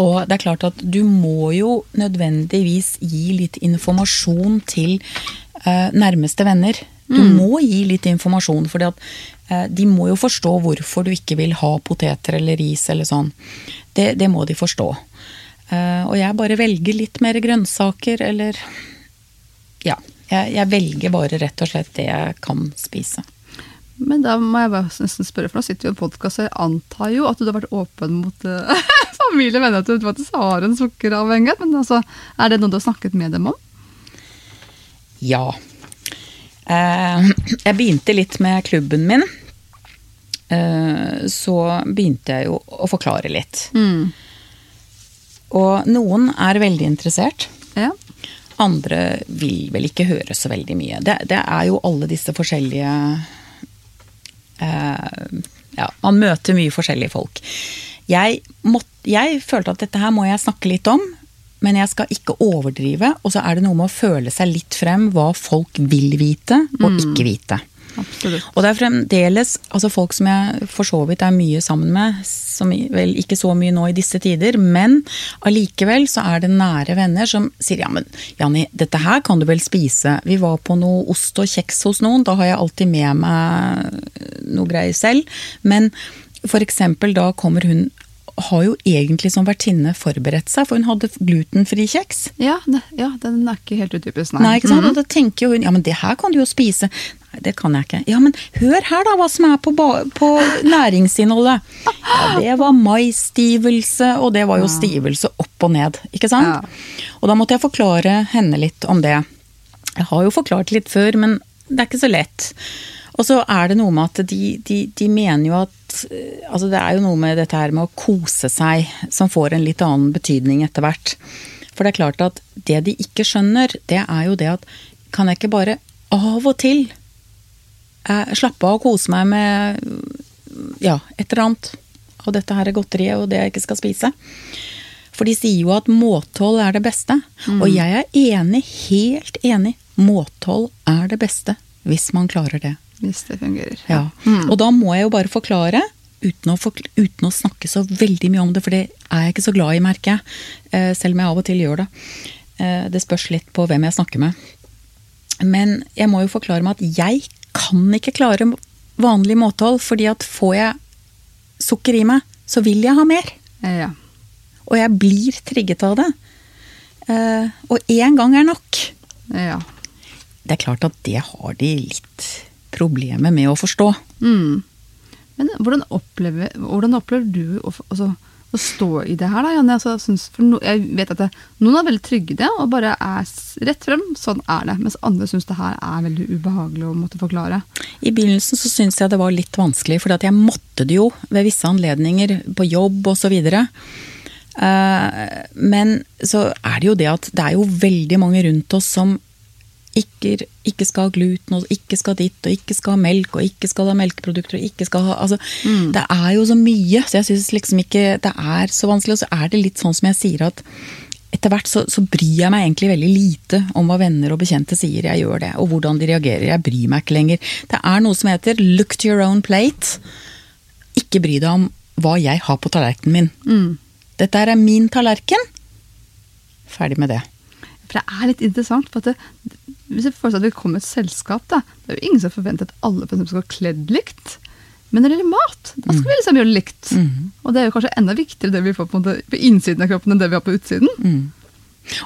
Og det er klart at du må jo nødvendigvis gi litt informasjon til eh, nærmeste venner. Du må gi litt informasjon, for de må jo forstå hvorfor du ikke vil ha poteter eller ris eller sånn. Det, det må de forstå. Eh, og jeg bare velger litt mer grønnsaker eller Ja. Jeg, jeg velger bare rett og slett det jeg kan spise. Men da må jeg bare nesten spørre, for nå sitter vi i en podkast, og jeg antar jo at du har vært åpen mot uh, familie og venner at du faktisk har en sukkeravhengighet. Men altså, er det noe du har snakket med dem om? Ja. Eh, jeg begynte litt med klubben min. Eh, så begynte jeg jo å forklare litt. Mm. Og noen er veldig interessert. Ja. Andre vil vel ikke høre så veldig mye. Det, det er jo alle disse forskjellige eh, Ja, man møter mye forskjellige folk. Jeg, måtte, jeg følte at dette her må jeg snakke litt om, men jeg skal ikke overdrive. Og så er det noe med å føle seg litt frem hva folk vil vite og ikke vite. Absolutt. Og det er fremdeles altså folk som jeg for så vidt er mye sammen med, som vel ikke så mye nå i disse tider, men allikevel så er det nære venner som sier ja, men Janni, dette her kan du vel spise. Vi var på noe ost og kjeks hos noen, da har jeg alltid med meg noe greier selv. Men for eksempel da kommer hun har jo egentlig som vertinne forberedt seg, for hun hadde glutenfri kjeks. Ja, ja, den er ikke helt utypisk, nei. Nei, ikke sant? Mhm. Og da tenker jo hun ja, men det her kan du jo spise. Det kan jeg ikke. Ja, men hør her da, hva som er på, på næringsinnholdet. Ja, det var maisstivelse, og det var jo stivelse opp og ned, ikke sant? Ja. Og da måtte jeg forklare henne litt om det. Jeg har jo forklart litt før, men det er ikke så lett. Og så er det noe med at de, de, de mener jo at eh, Altså det er jo noe med dette her med å kose seg som får en litt annen betydning etter hvert. For det er klart at det de ikke skjønner, det er jo det at kan jeg ikke bare av og til eh, slappe av og kose meg med ja, et eller annet av dette her godteriet og det jeg ikke skal spise? For de sier jo at måthold er det beste. Og jeg er enig, helt enig. Måthold er det beste hvis man klarer det. Hvis det fungerer. Ja. Og da må jeg jo bare forklare, uten å, forkl- uten å snakke så veldig mye om det, for det er jeg ikke så glad i, merker jeg. Eh, Selv om jeg av og til gjør det. Eh, Det spørs litt på hvem jeg snakker med. Men jeg må jo forklare meg at jeg kan ikke klare vanlig måtehold, fordi at får jeg sukker i meg, så vil jeg ha mer. Ja. Og jeg blir trigget av det. Uh, Og én gang er nok. Ja. Det er klart at det har de litt problemer med å forstå. Mm. Men hvordan opplever, hvordan opplever du altså, å stå i det her, da, Janne? Altså, no, jeg vet at det, Noen er veldig trygge i det og bare er rett frem. Sånn er det. Mens andre syns det her er veldig ubehagelig å måtte forklare. I begynnelsen så syns jeg det var litt vanskelig, for jeg måtte det jo ved visse anledninger, på jobb osv. Men så er det jo det at det er jo veldig mange rundt oss som ikke, ikke skal ha gluten, og ikke skal ditt, og ikke skal ha melk, og ikke skal ha melkeprodukter, og ikke skal ha altså, Det er jo så mye, så jeg syns liksom ikke det er så vanskelig. Og så er det litt sånn som jeg sier at etter hvert så, så bryr jeg meg egentlig veldig lite om hva venner og bekjente sier. Jeg gjør det, og hvordan de reagerer. Jeg bryr meg ikke lenger. Det er noe som heter 'look to your own plate'. Ikke bry deg om hva jeg har på tallerkenen min. Mm. Dette er min tallerken. Ferdig med det. For det er litt interessant. for at det, Hvis jeg forestiller at vi kommer i et selskap, da, det er jo ingen som forventer at alle for skal være kledd likt. Men når det gjelder mat, da skal vi liksom gjøre det likt. Og det er jo kanskje enda viktigere det vi får på, på innsiden av kroppen enn det vi har på utsiden.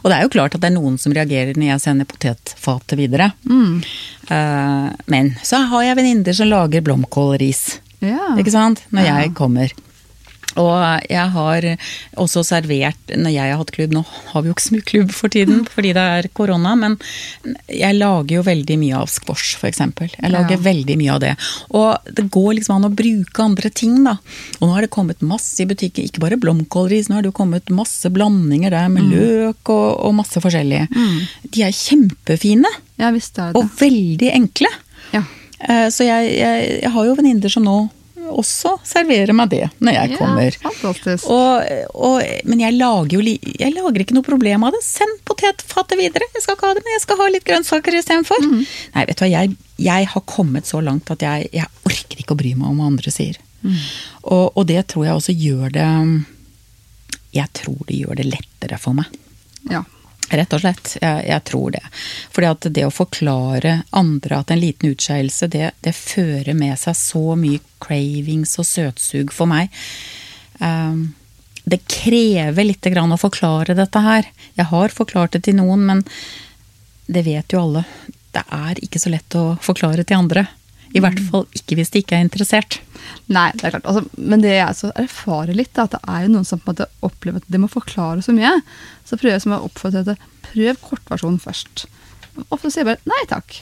Og det er jo klart at det er noen som reagerer når jeg sender potetfatet videre. Uh, men så har jeg venninner som lager blomkålris. Ja. Ikke sant? Når Ja. jeg kommer. Og jeg har også servert, når jeg har hatt klubb, nå har vi jo ikke så mye klubb for tiden fordi det er korona, men jeg lager jo veldig mye av squash, eksempel. Jeg lager Ja. veldig mye av det. Og det går liksom an å bruke andre ting, da. Og nå har det kommet masse i butikken, ikke bare blomkålris, nå har det jo kommet masse blandinger der med løk og, og masse forskjellig. De er kjempefine, ja, visst er det og veldig enkle. Ja. Eh, Så jeg, jeg, jeg har jo venninner som nå også servere meg det når jeg kommer. Ja, fantastisk. Og, og, men jeg lager jo jeg lager ikke noe problem av det. Send potetfatet videre. Jeg skal ikke ha det, men jeg skal ha litt grønnsaker istedenfor. Mm. Nei, vet du hva, jeg, jeg, har kommet så langt at jeg, jeg, orker ikke å bry meg om hva andre sier. Mm. Og, og, det tror jeg også gjør det Jeg tror det gjør det lettere for meg. Ja. Rett og slett. Jeg, jeg, tror det. Fordi at det å forklare andre at en liten utskeielse, det, det, fører med seg så mye cravings og søtsug for meg. Um, det krever litt grann å forklare dette her. Jeg har forklart det til noen, men det vet jo alle. Det er ikke så lett å forklare til andre. I hvert fall ikke hvis de ikke er interessert. Nei, det er klart. Altså, men det jeg så erfarer litt, er at det er jo noen som på en måte opplever at de må forklare så mye. Så prøver jeg som å oppfordre til prøv kortversjonen først. Ofte sier jeg bare nei takk.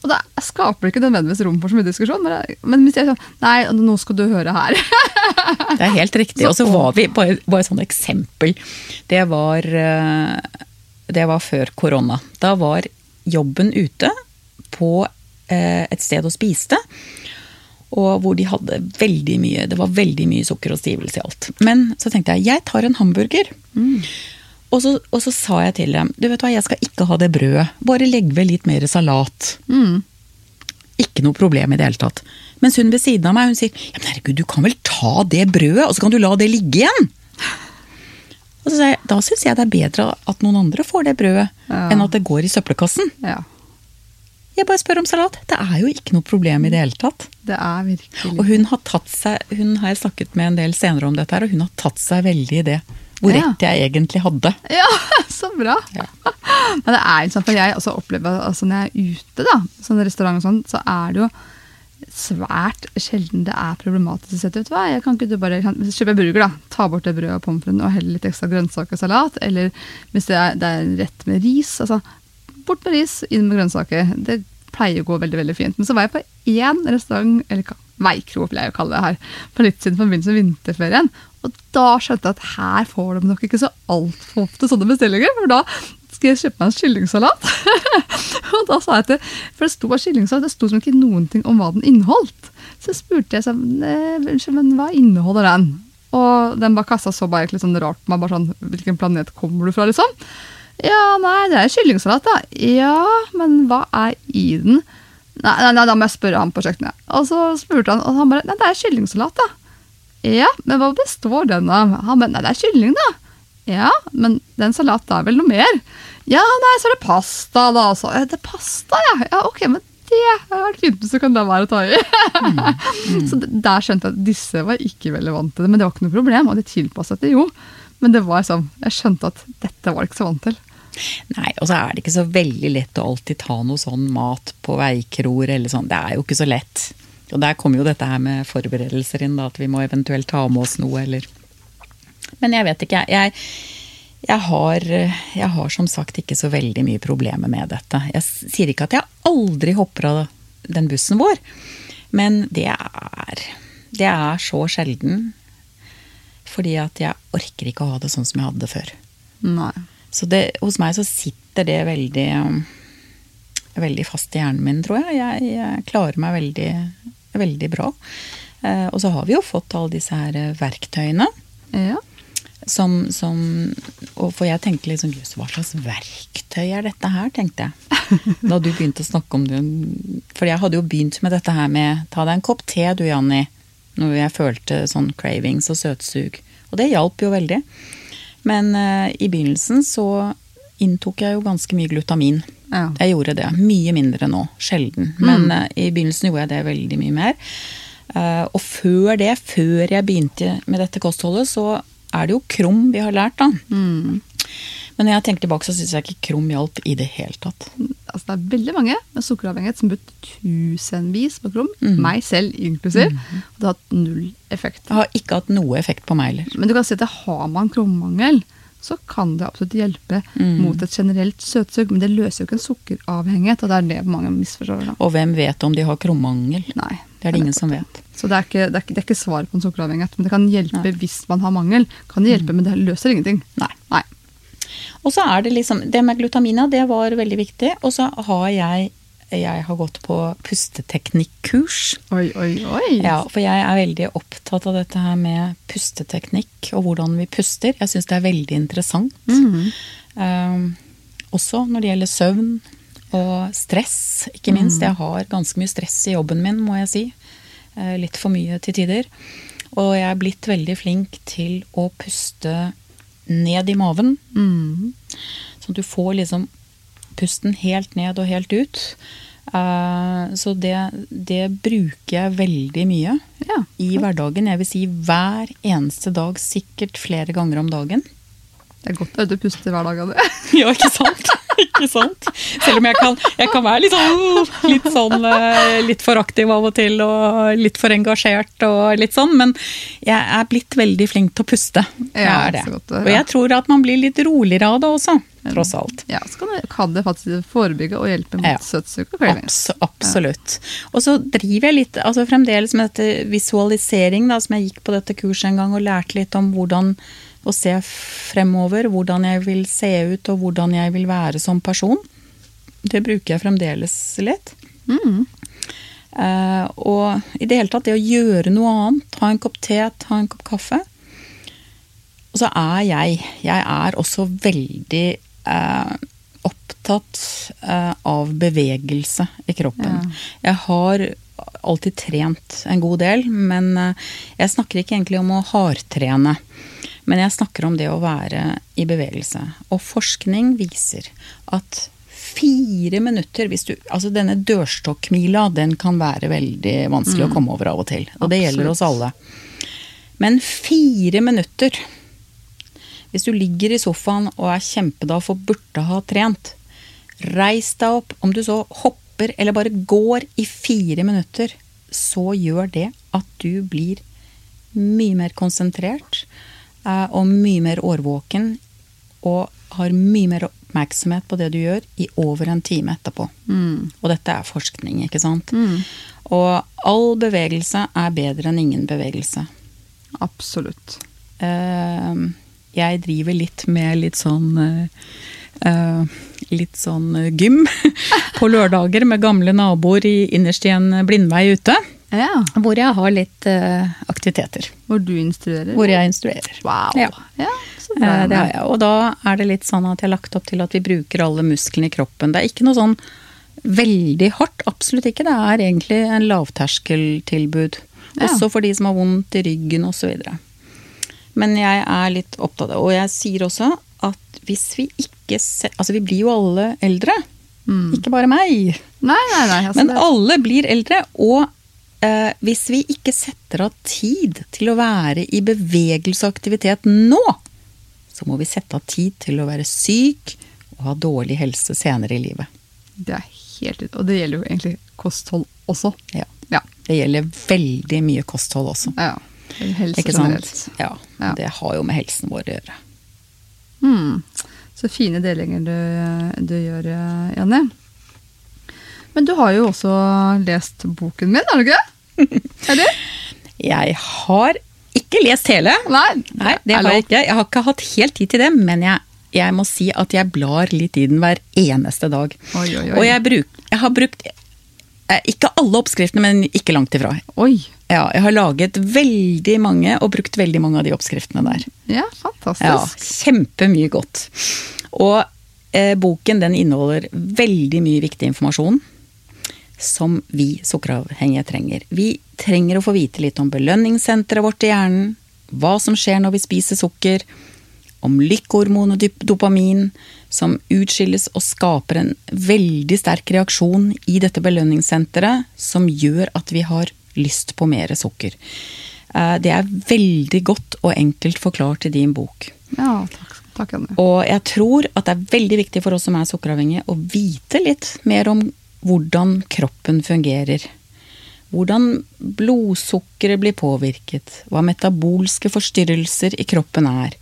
Og da skaper det ikke nødvendigvis rom for så mye diskusjon. Men hvis jeg sånn Nei, nå skal du høre her. det er helt riktig. Og så var vi Bare, bare et sånt eksempel. Det var, eh, det var før korona. Da var jobben ute på et sted og spiste. Og hvor de hadde veldig mye Det var veldig mye sukker og stivelse i alt. Men så tenkte jeg jeg tar en hamburger. Mm. Og, så, og, så, sa jeg til dem du vet hva, jeg skal ikke ha det brødet. Bare legg ved litt mer salat. Mm. Ikke noe problem i det hele tatt. Mens hun ved siden av meg hun sier ja, men herregud, du kan vel ta det brødet, og så kan du la det ligge igjen? Og så sier jeg, Da syns jeg det er bedre at noen andre får det brødet, ja. enn at det går i søppelkassen. Ja. Jeg bare spør om salat. Det er jo ikke noe problem i det hele tatt. Det er virkelig. Og hun har tatt seg, hun har jeg snakket med en del senere om dette her, og hun har tatt seg veldig i det. Hvor ja. rett jeg egentlig hadde. Ja, så bra. Ja. Men det er jo sånn, for jeg også opplever altså når jeg er ute, da, sånn restaurant og sånn, så er det jo svært sjelden det er problematisk å sette ut hva. Jeg kan ikke du bare kan, kjøper burger, da, ta bort det brødet og pommes fritesen og helle litt ekstra grønnsaker og salat. Eller hvis det er, det er rett med ris, altså bort med ris, inn med grønnsaker. Det pleier å gå veldig veldig fint. Men så var jeg på én restaurant, eller veikro pleier jeg å kalle det her, for litt siden på begynnelsen av vinterferien. Og da skjønte jeg at her får de nok ikke så altfor ofte sånne bestillinger. For da skal jeg kjøpe meg en kyllingsalat. og da sa jeg til, For det sto kyllingsalat, det sto som ikke noen ting om hva den inneholdt. Så spurte jeg sånn, men hva inneholder den? Og den bare kassa så bare litt sånn rart på meg. bare sånn, Hvilken planet kommer du fra, liksom? Ja, nei, det er kyllingsalat, da. Ja, men hva er i den? Nei, nei, nei, da må jeg spørre han på kjøkkenet. Og så spurte han, og han bare Nei, det er kyllingsalat, da. Ja, men hva består den av? Han bare Nei, det er kylling, da. Ja, men den salaten er vel noe mer? Ja, nei, så er det pasta, da. Så, det er pasta, ja. Ja, ok, men det fint hvis du kan la være å ta i. mm, mm. Så der skjønte jeg at disse var ikke veldig vant til det, men det var ikke noe problem. Og de tilpasset det jo. Men det var sånn, jeg skjønte at dette var ikke så vant til. Nei, og så er det ikke så veldig lett å alltid ta noe sånn mat på veikroer eller sånn. Det er jo ikke så lett. Og der kommer jo dette her med forberedelser inn, da, at vi må eventuelt ta med oss noe, eller Men jeg vet ikke, jeg. Jeg har, jeg har som sagt ikke så veldig mye problemer med dette. Jeg sier ikke at jeg aldri hopper av den bussen vår, men det er Det er så sjelden. Fordi at jeg orker ikke å ha det sånn som jeg hadde det før. Nei. Så det, hos meg så sitter det veldig, veldig fast i hjernen min, tror jeg. Jeg, jeg klarer meg veldig, veldig bra. Eh, og så har vi jo fått alle disse her eh, verktøyene. Ja. Som, som og For jeg tenkte liksom Jøss, hva slags verktøy er dette her, tenkte jeg. Da du begynte å snakke om det. For jeg hadde jo begynt med dette her med ta deg en kopp te du, Janni. Når jeg følte sånn cravings og søtsug. Og det hjalp jo veldig. Men uh, i begynnelsen så inntok jeg jo ganske mye glutamin. Ja. Jeg gjorde det. Mye mindre nå. Sjelden. Mm. Men uh, i begynnelsen gjorde jeg det veldig mye mer. Uh, og før det, før jeg begynte med dette kostholdet, så er det jo krum vi har lært, da. Mm. Men når jeg tenker tilbake, så syns jeg ikke krum hjalp i det hele tatt. Altså, det er veldig mange med sukkeravhengighet som bruker tusenvis på krum, mm. meg selv inklusiv. Mm. Og det har hatt null effekt. Det har ikke hatt noe effekt på meg heller. Men du kan si at har man krommangel, så kan det absolutt hjelpe mm. mot et generelt søtsug. Men det løser jo ikke en sukkeravhengighet, og det er det mange misforstår. Da. Og hvem vet om de har krommangel? Nei. Det er det ingen som vet. Så det er ikke, det er er ikke svaret på en sukkeravhengighet. Men det kan hjelpe Nei. hvis man har mangel. Kan det hjelpe, mm. Men det løser ingenting. Nei. Og så er det liksom Det med glutamina, det var veldig viktig. Og så har jeg jeg har gått på pusteteknikkurs. Oi, oi, oi. Ja, for jeg er veldig opptatt av dette her med pusteteknikk og hvordan vi puster. Jeg syns det er veldig interessant. Um, også når det gjelder søvn og stress, ikke minst. Jeg har ganske mye stress i jobben min, må jeg si. Eh, Litt for mye til tider. Og jeg er blitt veldig flink til å puste ned i maven. Mm. Sånn at du får liksom pusten helt ned og helt ut. Uh, Så det, det bruker jeg veldig mye Ja. i hverdagen. Jeg vil si hver eneste dag, sikkert flere ganger om dagen. Det er godt å puste hver dag av det. Ja, ikke sant? ikke sant? Selv om jeg kan, jeg kan være litt sånn, litt sånn eh, litt for aktiv av og til, og litt for engasjert og litt sånn, men jeg er blitt veldig flink til å puste. Jeg Ja, er det. Og jeg tror at man blir litt roligere av det også, tross alt. Ja, så kan det, kan det faktisk forebygge og hjelpe mot Ja. kvelning. Abs absolutt. Og så driver jeg litt, altså fremdeles med dette visualisering, da, som jeg gikk på dette kurset en gang og lærte litt om hvordan å se fremover, hvordan jeg vil se ut og hvordan jeg vil være som person. Det bruker jeg fremdeles litt. Mm. Uh, og i det hele tatt, det å gjøre noe annet, ta en kopp te, ta en kopp kaffe. Og så er jeg, jeg er også veldig uh, opptatt uh, av bevegelse i kroppen. Jeg har alltid trent en god del, men jeg snakker ikke egentlig om å hardtrene. Men jeg snakker om det å være i bevegelse. Og forskning viser at fire minutter hvis du, altså Denne dørstokkmila den kan være veldig vanskelig å komme over av og til. Og det gjelder oss alle. Men fire minutter Hvis du ligger i sofaen og er kjempedag for burde ha trent, reis deg opp. Om du så hopper eller bare går i fire minutter, så gjør det at du blir mye mer konsentrert og mye mer årvåken og har mye mer oppmerksomhet på det du gjør i over en time etterpå. Mm. Og dette er forskning, ikke sant? Og all bevegelse er bedre enn ingen bevegelse. Absolutt. Eh, jeg driver litt med litt sånn eh, eh, Litt sånn gym på lørdager med gamle naboer i, innerst i en blindvei ute. Ja. Hvor jeg har litt uh, aktiviteter. Hvor du instruerer. Hvor jeg instruerer. Wow. Ja. Ja. Eh, Det har jeg. Og da er det litt sånn at jeg har lagt opp til at vi bruker alle musklene i kroppen. Det er ikke noe sånn veldig hardt, absolutt ikke. Det er egentlig en lavterskeltilbud. Ja. Også for de som har vondt i ryggen osv. Men jeg er litt opptatt av Og jeg sier også at hvis vi ikke ser Altså vi blir jo alle eldre. Ikke bare meg. Nei, nei, nei. Altså, Men alle blir eldre, og eh, hvis vi ikke setter av tid til å være i bevegelse og aktivitet nå, så må vi sette av tid til å være syk og ha dårlig helse senere i livet. det er helt ut. Og det gjelder jo egentlig kosthold også. Ja. Ja. Det gjelder veldig mye kosthold også. ja. Helse Ikke sant? Ja, Ja. Det har jo med helsen vår å gjøre. Mm. Så fine delinger du, du gjør, eh, Janne. Men du har jo også lest boken min, har du ikke? Eller? Jeg har ikke lest hele. Nei, Nei, det har jeg ikke. Jeg har ikke hatt helt tid til det, men jeg, jeg må si at jeg blar litt i den hver eneste dag. Oi, oi, oi. Og jeg, bruk, jeg har brukt eh, ikke alle oppskriftene, men ikke langt ifra. Ja, jeg har laget veldig mange og brukt veldig mange av de oppskriftene der. Ja, Ja, fantastisk. Kjempemye godt. Og eh, boken den inneholder veldig mye viktig informasjon som vi sukkeravhengige trenger. Vi trenger å få vite litt om belønningssenteret vårt i hjernen, hva som skjer når vi spiser sukker, om lykkehormon og dopamin, som utskilles og skaper en veldig sterk reaksjon i dette belønningssenteret, som gjør at vi har lyst på mer sukker. Eh, Det er veldig godt og enkelt forklart i din bok. Ja, takk, takk Anne. Og jeg tror at det er veldig viktig for oss som er sukkeravhengige, å vite litt mer om hvordan kroppen fungerer. Hvordan blodsukkeret blir påvirket, hva metabolske forstyrrelser i kroppen er.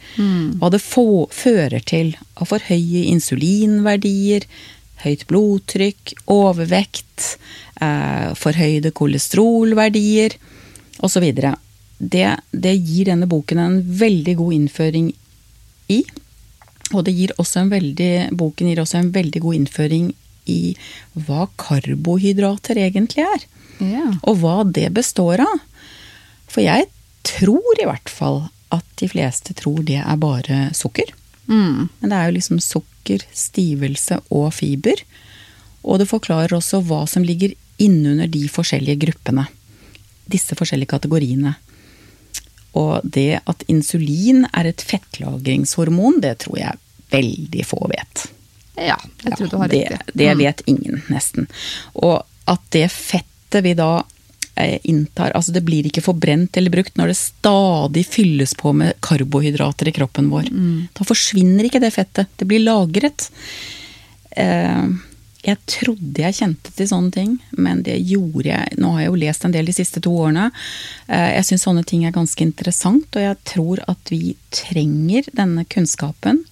Hva det få, fører til av for høye insulinverdier, høyt blodtrykk, overvekt, eh, forhøyde kolesterolverdier osv. Det, det gir denne boken en veldig god innføring i. Og det gir også en veldig, boken gir også en veldig god innføring i hva karbohydrater egentlig er. Yeah. Og hva det består av. For jeg tror i hvert fall at de fleste tror det er bare sukker. Mm. Men det er jo liksom sukker, stivelse og fiber. Og det forklarer også hva som ligger innunder de forskjellige gruppene. Disse forskjellige kategoriene. Og det at insulin er et fettlagringshormon, det tror jeg veldig få vet. Ja, jeg tror du har det, rett Det, det Mm. vet ingen, nesten. Og at det fettet vi da eh, inntar, altså det blir ikke forbrent eller brukt når det stadig fylles på med karbohydrater i kroppen vår. Mm. Da forsvinner ikke det fettet, det blir lagret. Eh, jeg trodde jeg kjente til sånne ting, men det gjorde jeg. Nå har jeg jo lest en del de siste to årene. Eh, Jeg syns sånne ting er ganske interessant, og jeg tror at vi trenger denne kunnskapen.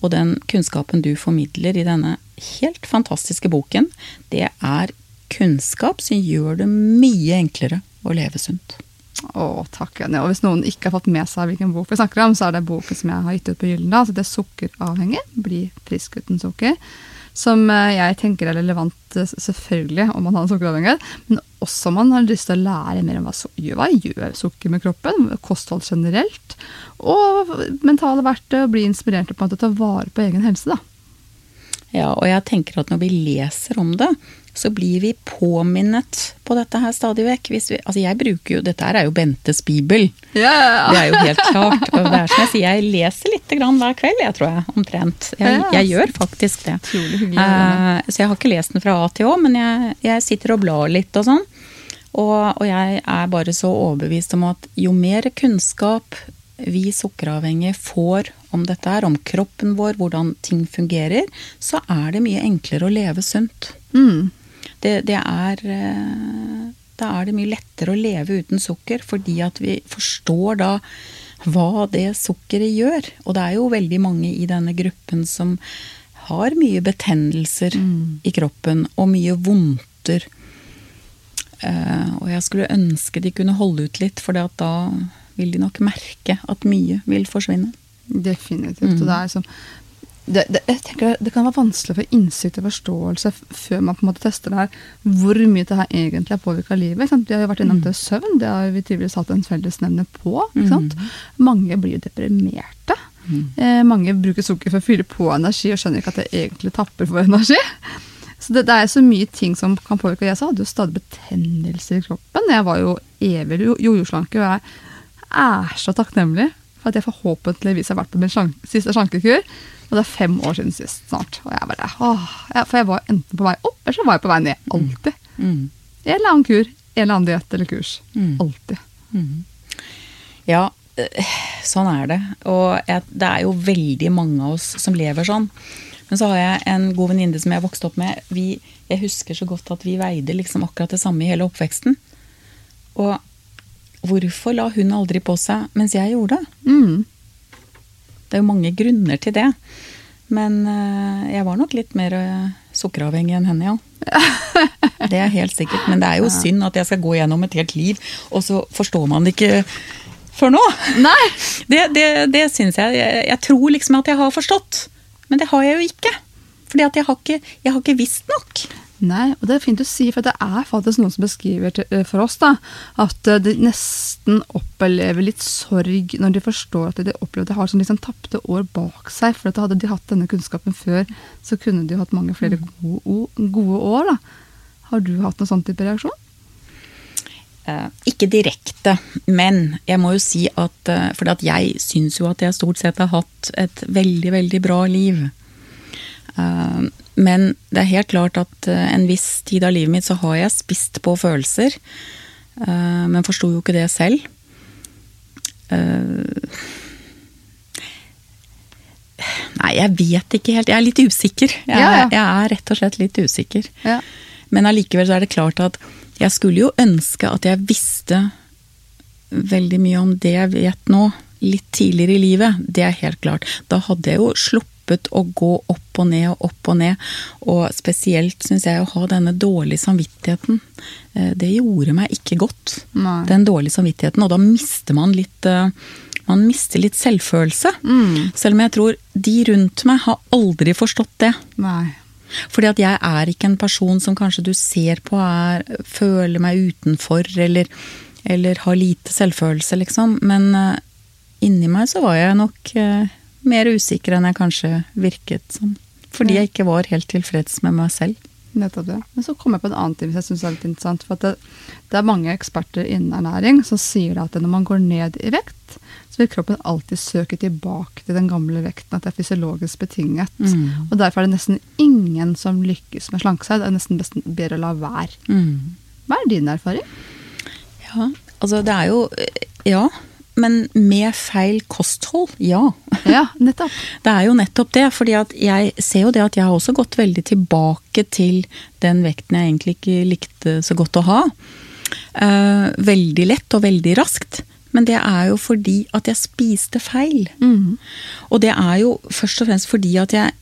Og den kunnskapen du formidler i denne helt fantastiske boken, det er kunnskap som gjør det mye enklere å leve sunt. Å, takk, Jenny. Og hvis noen ikke har fått med seg hvilken bok vi snakker om, så er det boken som jeg har gitt ut på Gyllendal. Så det er 'Sukkeravhengig'. Bli frisk uten sukker. Som eh, jeg tenker er relevant eh, selvfølgelig om man har en sukkeravhengighet, men også om man har lyst til å lære mer om hva, hva gjør sukker med kroppen, kosthold generelt, og mentale verktøy, og bli inspirert på en måte til å ta vare på egen helse. da. Ja, og jeg tenker at når vi leser om det, så blir vi påminnet på dette her stadig vekk. Vi, altså jeg bruker jo, Dette her er jo Bentes bibel. Det er jo helt klart. Og det er som jeg sier, jeg leser litt grann hver kveld, jeg tror jeg, omtrent. Jeg, jeg gjør faktisk det. Eh, så jeg har ikke lest den fra A til Å, men jeg, jeg sitter og blar litt og sånn. Og, og jeg er bare så overbevist om at jo mer kunnskap vi sukkeravhengige får om dette her, om kroppen vår, hvordan ting fungerer, så er det mye enklere å leve sunt. Mm. Det, det er eh, Da er det mye lettere å leve uten sukker, fordi at vi forstår da hva det sukkeret gjør. Og det er jo veldig mange i denne gruppen som har mye betennelser i kroppen, og mye vondter. Uh, og jeg skulle ønske de kunne holde ut litt, for da vil de nok merke at mye vil forsvinne. Definitivt. Og det er liksom det, det, jeg tenker det kan være vanskelig å få innsikt og forståelse før man på en måte tester det her, hvor mye det her egentlig har påvirka livet. Vi har jo vært innom det søvn, det har vi tydeligvis hatt en fellesnevner på. Sant? Mange blir jo deprimerte. Eh, mange bruker sukker for å fylle på energi og skjønner ikke at det egentlig tapper for energi. Så det, det er så mye ting som kan påvirke. Jeg hadde jo stadig betennelser i kroppen. Jeg var jo evig jo- jojoslanke, og jeg er så takknemlig for at jeg forhåpentligvis har vært på min slank, siste slankekur. Og det er fem år siden sist snart. Og jeg bare, åh, jeg, for jeg var enten på vei opp, eller så var jeg på vei ned. Alltid. Mm. En eller annen kur, en eller annen diett eller kurs. Mm. Alltid. Ja, eh, sånn er det. Og jeg, det er jo veldig mange av oss som lever sånn. Men så har jeg en god venninne som jeg vokste opp med. Vi, jeg husker så godt at vi veide liksom akkurat det samme i hele oppveksten. Og hvorfor la hun aldri på seg mens jeg gjorde det? Mm. Det er jo mange grunner til det. Men eh, jeg var nok litt mer eh, sukkeravhengig enn henne, ja. Det er helt sikkert. Men det er jo synd at jeg skal gå gjennom et helt liv, og så forstår man det ikke før nå. Nei! Det, det, det syns jeg, jeg Jeg tror liksom at jeg har forstått, men det har jeg jo ikke. Fordi at jeg har ikke, jeg har ikke visst nok. Nei, og det er fint å si, for det er faktisk noen som beskriver til, eh, for oss da, at eh, de nesten opplever litt sorg når de forstår at de opplever at de har sånn liksom tapte år bak seg. For at hadde de hatt denne kunnskapen før, så kunne de hatt mange flere gode, gode år. da. Har du hatt noen sånn type reaksjon? Eh, ikke direkte, men jeg må jo si at For jeg syns jo at jeg stort sett har hatt et veldig, veldig bra liv. Eh, men det er helt klart at eh, en viss tid av livet mitt så har jeg spist på følelser. eh, Men forsto jo ikke det selv. Eh, Nei, jeg vet ikke helt. Jeg er litt usikker. Jeg, Ja, ja. er- jeg er rett og slett litt usikker. Ja. Men allikevel så er det klart at jeg skulle jo ønske at jeg visste veldig mye om det jeg vet nå, litt tidligere i livet. Det er helt klart. Da hadde jeg jo sluppet å gå opp og ned og opp og ned. Og spesielt syns jeg å ha denne dårlige samvittigheten. eh, Det gjorde meg ikke godt. Nei. Den dårlige samvittigheten. Og da mister man litt eh, man mister litt selvfølelse. Mm. Selv om jeg tror de rundt meg har aldri forstått det. Nei. Fordi at jeg er ikke en person som kanskje du ser på er Føler meg utenfor, eller, eller har lite selvfølelse, liksom. Men uh, inni meg så var jeg nok mer usikker enn jeg kanskje virket som. Fordi jeg ikke var helt tilfreds med meg selv. Nettopp det. Men så kom jeg på en annen ting som jeg synes er litt interessant. For det, det, er mange eksperter innen ernæring som sier at når man går ned i vekt, så vil kroppen alltid søke tilbake til den gamle vekten. At det er fysiologisk betinget. Mm. Og derfor er det nesten ingen som lykkes med slanke seg. Det er nesten best bedre å la være. Mm. Hva er din erfaring? Ja, altså det er jo Ja men med feil kosthold, ja. Ja, nettopp. Det er jo nettopp det. fordi jeg ser jo det at jeg har også gått veldig tilbake til den vekten jeg egentlig ikke likte så godt å ha. Uh, veldig lett og veldig raskt. Men det er jo fordi at jeg spiste feil. Mm. Og det er jo først og fremst fordi at jeg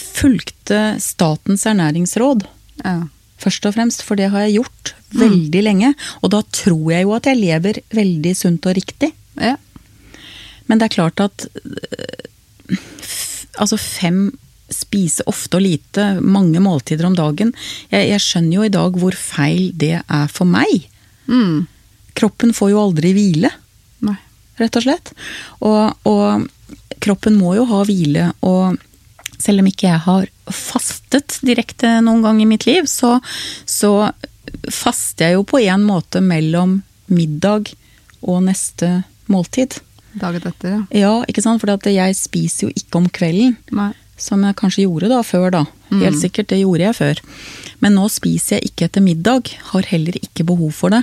fulgte Statens ernæringsråd. Ja. Først og fremst, for det har jeg gjort veldig mm. lenge. Og da tror jeg jo at jeg lever veldig sunt og riktig. Ja. Men det er klart at øh, altså fem spise ofte og lite, mange måltider om dagen. Jeg, jeg, skjønner jo i dag hvor feil det er for meg. Mm. Kroppen får jo aldri hvile, Nei. rett og slett. Og, og, kroppen må jo ha hvile, og selv om ikke jeg har fastet direkte noen gang i mitt liv, så, så faster jeg jo på en måte mellom middag og neste måltid. Dagen etter, ja. Ja, ikke sant. For jeg spiser jo ikke om kvelden. Nei. Som jeg kanskje gjorde da før, da. Helt mm. sikkert, det gjorde jeg før. Men nå spiser jeg ikke etter middag. Har heller ikke behov for det.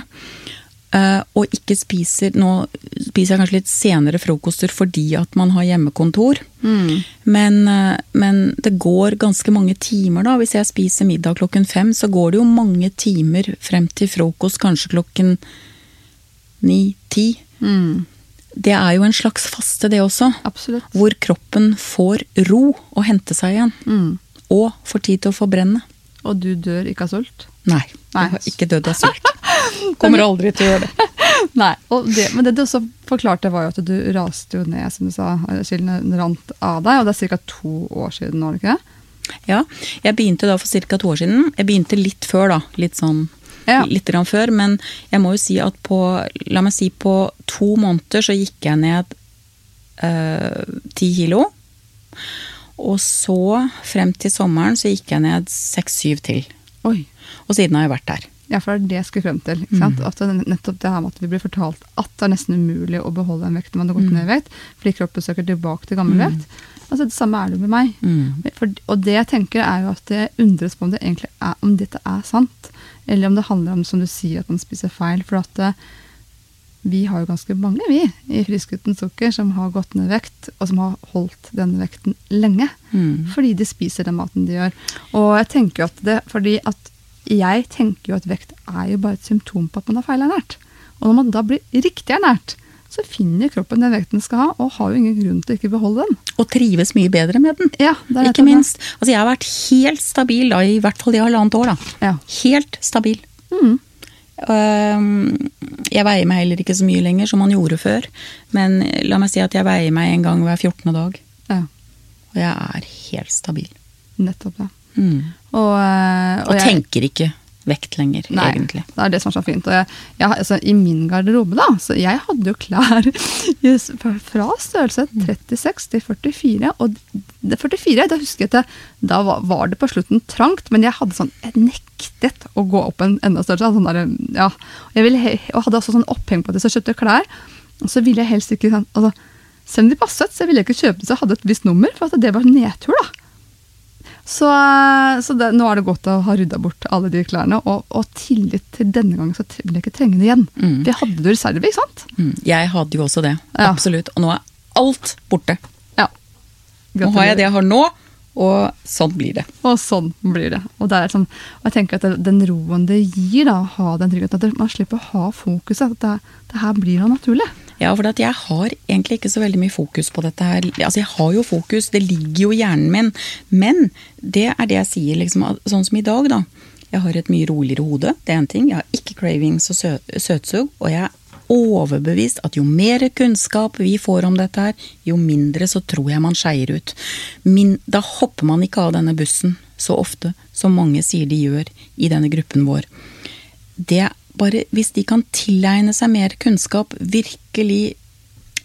Uh, og ikke spiser Nå spiser jeg kanskje litt senere frokoster fordi at man har hjemmekontor. Mm. Men, uh, men, det går ganske mange timer, da. Hvis jeg spiser middag klokken fem, så går det jo mange timer frem til frokost, kanskje klokken ni-ti. Mm det er jo en slags faste, det også. Absolutt. Hvor kroppen får ro og hente seg igjen. Mm. Og får tid til å forbrenne. Og du dør ikke av sult? Nei, Nei. jeg har ikke dødd av sult. Kommer aldri til å gjøre det. Nei, det, Men det du også forklarte, var jo at du raste jo ned, som du sa. Skillen rant av deg, og det er ca. to år siden nå, er det ikke det? Ja, jeg begynte da for ca. to år siden. Jeg begynte litt før, da. Litt sånn ja. litt før. Men jeg må jo si at på, la meg si på to måneder så gikk jeg ned eh, ti uh, kilo. Og så, frem til sommeren, så gikk jeg ned seks-syv til. Oi. Og siden har jeg vært der. Ja, for det er det jeg skulle frem til. Mm. At det, nettopp det her med at vi blir fortalt at det er nesten umulig å beholde en vekt når man har gått mm. ned i vekt, fordi kroppen søker tilbake til gammel mm. vekt. Altså, det samme er det med meg. Mm. For, og det jeg tenker er jo at jeg undres på om, det egentlig er, om dette er sant. Eller om det handler om, som du sier, at man spiser feil. For at eh, vi har jo ganske mange, vi, i Frisk uten sukker, som har gått ned vekt, og som har holdt denne vekten lenge. Mm. Fordi de spiser den maten de gjør. Og jeg tenker jo at det fordi at jeg tenker jo at vekt er jo bare et symptom på at man er feilernært. Og når man da blir riktig ernært, så finner kroppen den vekten den skal ha, og har jo ingen grunn til å ikke beholde den. Og trives mye bedre med den. Ja, det er ikke minst. Altså, jeg har vært helt stabil da, i hvert fall i halvannet år. da. Ja. Helt stabil. Mm. Jeg veier meg heller ikke så mye lenger som man gjorde før. Men la meg si at jeg veier meg en gang hver 14. dag. Ja. Og jeg er helt stabil. Nettopp, ja. Mm. Og, eh, og, og jeg... tenker ikke vekt lenger, Nei, egentlig. Det er det som er så fint. Jeg, jeg, altså, I min garderobe, da, så jeg hadde jo klær fra størrelse 36 til 44. Og det 44, da husker jeg at da var det på slutten trangt, men jeg hadde sånn, jeg nektet å gå opp en enda størrelse. Sånn der, ja. og, ville, og hadde også sånn oppheng på at jeg kjøpte klær. Og så ville jeg helst ikke sånn, altså, Selv om de passet, så ville jeg ikke kjøpe dem så jeg hadde et visst nummer, for at det var nedtur. da. Så, så det, nå er det godt å ha rydda bort alle de klærne. Og, og tillit til denne gangen så vil jeg ikke trenge det igjen. Mm. Det hadde du reserve, ikke sant? Mm. Jeg hadde jo også det. Ja. Absolutt. Og nå er alt borte. Ja. Nå har jeg det jeg har nå, og sånn blir det. Og sånn blir det. Og, det sånn, og jeg tenker at den roen det gir, da, å ha den tryggheten, at man slipper å ha fokuset. At det, det her blir noe naturlig. Ja, for jeg har egentlig ikke så veldig mye fokus på dette her. Altså, jeg har jo fokus, det ligger jo i hjernen min. Men det er det jeg sier, liksom, sånn som i dag, da. Jeg har et mye roligere hode, det er en ting. Jeg har ikke cravings og sø søtsug, og jeg er overbevist at jo mer kunnskap vi får om dette her, jo mindre så tror jeg man skeier ut. Min, da hopper man ikke av denne bussen så ofte som mange sier de gjør i denne gruppen vår. Det bare hvis de kan tilegne seg mer kunnskap, virkelig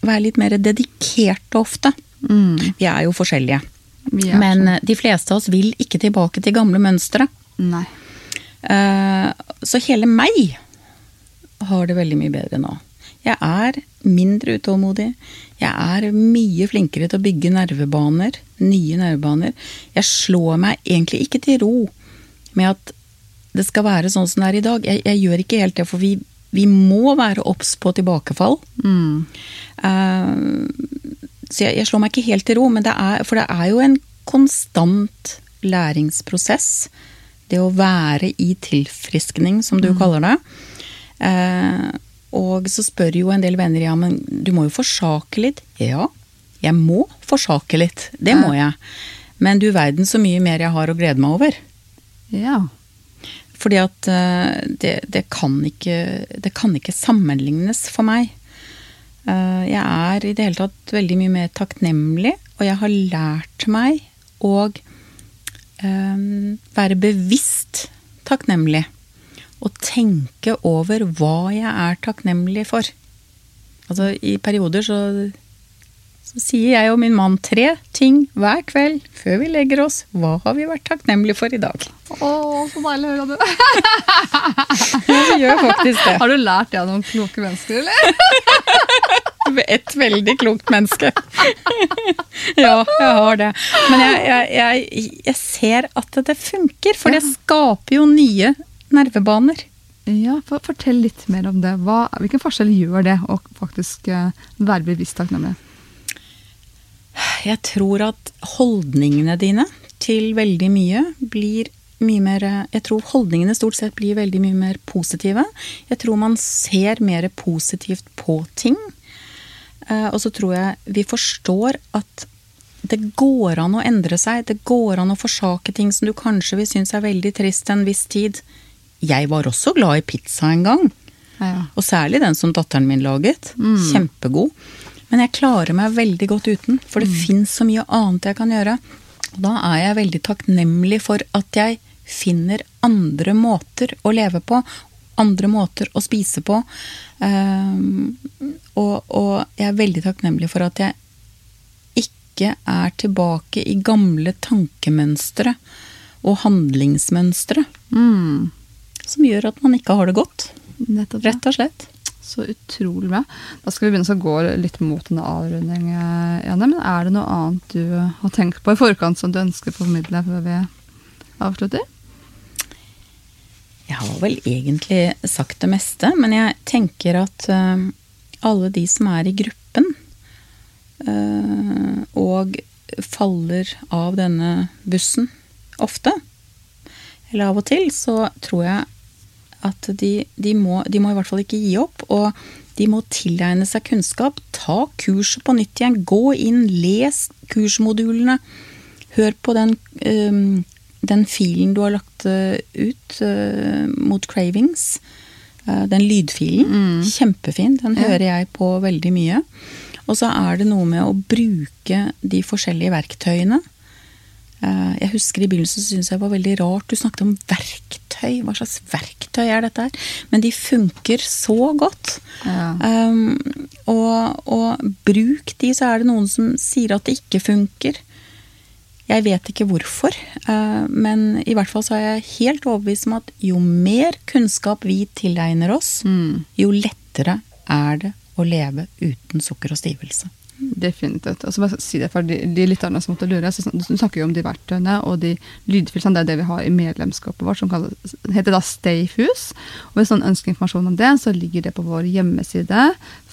være litt mer dedikerte ofte. Vi er jo forskjellige. Er Men sånn. de fleste av oss vil ikke tilbake til gamle mønstre. Nei. Eh, Så hele meg har det veldig mye bedre nå. Jeg er mindre utålmodig. Jeg er mye flinkere til å bygge nervebaner. Nye nervebaner. Jeg slår meg egentlig ikke til ro med at det skal være sånn som det er i dag. Jeg, jeg gjør ikke helt det, for vi, vi må være obs på tilbakefall. Mm. Uh, så jeg, jeg slår meg ikke helt til ro, men det er, for det er jo en konstant læringsprosess. Det å være i tilfriskning, som du kaller det. Uh, og så spør jo en del venner ja, men du må jo forsake litt. Ja, jeg må forsake litt. Det må jeg. Men du verden så mye mer jeg har å glede meg over. Ja. Fordi at eh, det, det, kan ikke, det kan ikke sammenlignes for meg. Eh, Jeg er i det hele tatt veldig mye mer takknemlig, og jeg har lært meg å eh, være bevisst takknemlig. Og tenke over hva jeg er takknemlig for. Altså, i perioder så, så sier jeg og min mann tre ting hver kveld før vi legger oss. Hva har vi vært takknemlige for i dag? Å, så deilig å høre det. Ja, vi gjør faktisk det. Har du lært det av noen kloke mennesker, eller? Et veldig klokt menneske. ja, jeg har det. Men jeg, jeg, jeg, jeg ser at det funker, for det skaper jo nye nervebaner. Ja, for, Fortell litt mer om det. Hva, hvilken forskjell gjør det å faktisk eh, være bevisst takknemlig? Jeg tror at holdningene dine til veldig mye blir mye mer Jeg tror holdningene stort sett blir veldig mye mer positive. Jeg tror man ser mer positivt på ting. Eh, Og så tror jeg vi forstår at det går an å endre seg. Det går an å forsake ting som du kanskje vil synes er veldig trist en viss tid. Jeg var også glad i pizza en gang. Ja. Og særlig den som datteren min laget. Kjempegod. Men jeg klarer meg veldig godt uten, for det fins så mye annet jeg kan gjøre. Og da er jeg veldig takknemlig for at jeg finner andre måter å leve på. Andre måter å spise på. Um, og, og jeg er veldig takknemlig for at jeg ikke er tilbake i gamle tankemønstre og handlingsmønstre. Mm. Som gjør at man ikke har det godt. Nettopp. Rett og slett. Så utrolig bra. Da skal vi begynne å gå litt mot en avrunding, eh, Janne. Men er det noe annet du har tenkt på i forkant som du ønsker å formidle før vi avslutter? Jeg har vel egentlig sagt det meste, men jeg tenker at eh, alle de som er i gruppen eh, og faller av denne bussen ofte, eller av og til, så tror jeg at de, de, må, de må i hvert fall ikke gi opp. Og de må tilegne seg kunnskap. Ta kurset på nytt igjen. Gå inn, les kursmodulene. Hør på den, den filen du har lagt eh, ut eh, mot cravings. Eh, den lydfilen. Kjempefin. Den hører jeg på veldig mye. Og så er det noe med å bruke de forskjellige verktøyene. Eh, Jeg husker i begynnelsen så syntes jeg det var veldig rart du snakket om verktøy. Hva slags verktøy er dette her? Men de funker så godt. Ja. Um, og, og bruk de, så er det noen som sier at det ikke funker. Jeg vet ikke hvorfor, eh, men i hvert fall så er jeg helt overbevist om at jo mer kunnskap vi tilegner oss, Mm. jo lettere er det å leve uten sukker og stivelse. Definitivt. Og så bare si det for de, de lytterne som måtte lure. Så, du snakker jo om de verktøyene og de lydfilene. Det er det vi har i medlemskapet vårt, som kalles, heter da Stayfus. Og hvis noen ønsker informasjon om det, så ligger det på vår hjemmeside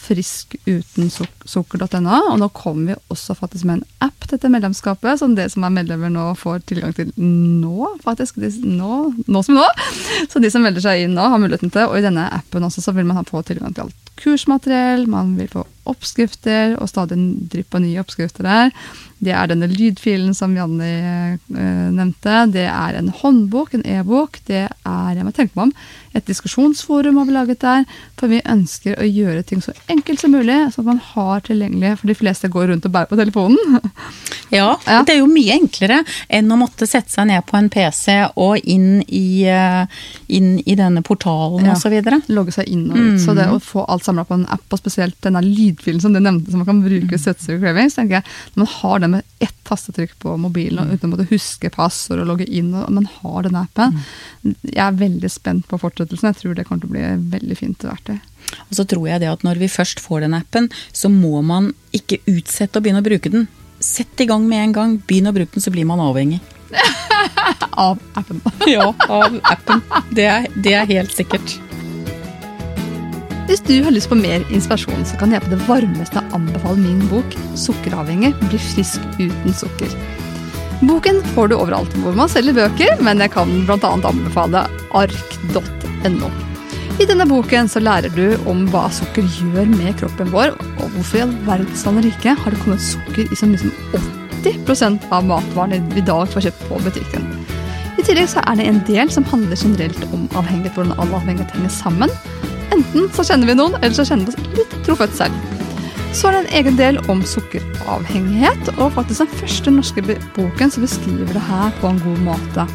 friskutensukker.no. Og nå kommer vi også faktisk med en app til dette medlemskapet, som det som er medlemmer nå får tilgang til nå, faktisk. Nå, nå som nå. Så de som melder seg inn nå, har muligheten til Og i denne appen også så vil man få tilgang til alt kursmateriell, man vil få oppskrifter, og stadig drypp av nye oppskrifter der. Det er denne lydfilen som Janni uh, nevnte. Det er en håndbok, en e-bok. Det er jeg må tenke meg om, et diskusjonsforum har vi laget der. For vi ønsker å gjøre ting så enkelt som mulig, sånn at man har tilgjengelig. For de fleste går rundt og bærer på telefonen. Ja, ja, det er jo mye enklere enn å måtte sette seg ned på en PC og inn i, eh, inn i denne portalen ja. osv. Logge seg inn og ut. Mm. Så det å få alt samla på en app, og spesielt denne lydfilen som du nevnte, som man kan bruke i Søtsuge Cravings, tenker jeg, når man har det med ett tastetrykk på mobilen, og uten å måtte huske passord og logge inn, og man har den appen mm. Jeg er veldig spent på fortsettelsen. Jeg tror det kommer til å bli veldig fint verktøy. Og så tror jeg det at når vi først får den appen, så må man ikke utsette å begynne å bruke den. Sett i gang med en gang. Begynn å bruke den, så blir man avhengig. av appen. ja, av appen. Det er, det er, helt sikkert. Hvis du har lyst på mer inspirasjon, så kan jeg på det varmeste anbefale min bok 'Sukkeravhengig blir frisk uten sukker'. Boken får du overalt hvor man selger bøker, men jeg kan bl.a. anbefale ark.no. I denne boken så lærer du om hva sukker gjør med kroppen vår, og hvorfor i all verdens land rike har det kommet sukker i så mye som 80% av matvarene vi i dag får kjøpt på butikken. I tillegg så er det en del som handler generelt om avhengighet, hvordan all avhengighet henger sammen. Enten så kjenner vi noen, eller så kjenner vi oss litt trofødt selv. Så er det en egen del om sukkeravhengighet, og faktisk den første norske boken som beskriver det her på en god måte.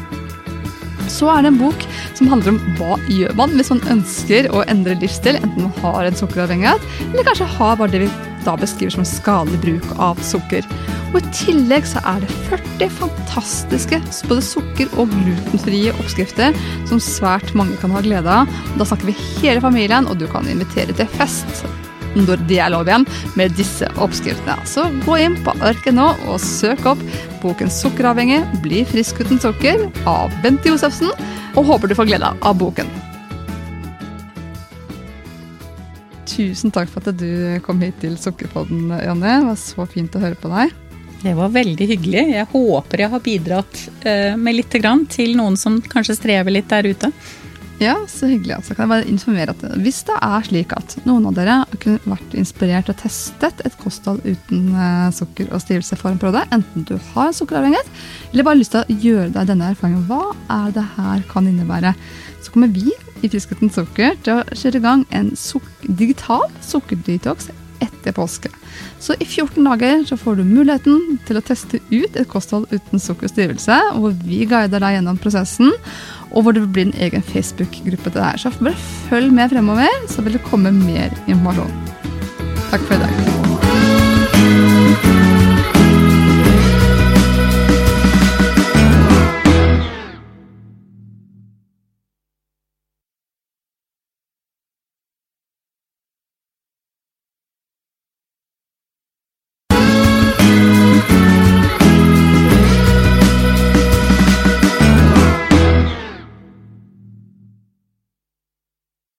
Så er det en bok som handler om hva gjør man hvis man ønsker å endre livsstil, enten man har en sukkeravhengighet, eller kanskje har bare det vi da beskriver som skadelig bruk av sukker. Og I tillegg så er det 40 fantastiske både sukker- og glutenfrie oppskrifter som svært mange kan ha glede av. Da snakker vi hele familien, og du kan invitere til fest når de er lov igjen, med disse oppskriftene. Så gå inn på arket nå og søk opp boken 'Sukkeravhengig bli frisk uten sukker' av Bente Josefsen, og håper du får glede av boken. Tusen takk for at du kom hit til Sukkerpodden, Jonny. Det var så fint å høre på deg. Det var veldig hyggelig. Jeg håper jeg har bidratt eh, med litt til noen som kanskje strever litt der ute. Ja, så hyggelig. Altså. Kan jeg bare informere at Hvis det er slik at noen av dere kunne vært inspirert og testet et kosthold uten uh, sukker og stivelse for en periode, enten du har sukkeravhengighet eller bare lyst til å gjøre deg denne erfaringen, hva er det her kan innebære, så kommer vi i Frisk sukker til å kjøre i gang en suk digital sukkerdetox etter påske. Så i 14 dager så får du muligheten til å teste ut et kosthold uten sukker og stivelse, hvor vi guider deg gjennom prosessen og hvor det blir en egen Facebook-gruppe til deg. Så bare følg med fremover, så vil det komme mer informasjon. Takk for i dag.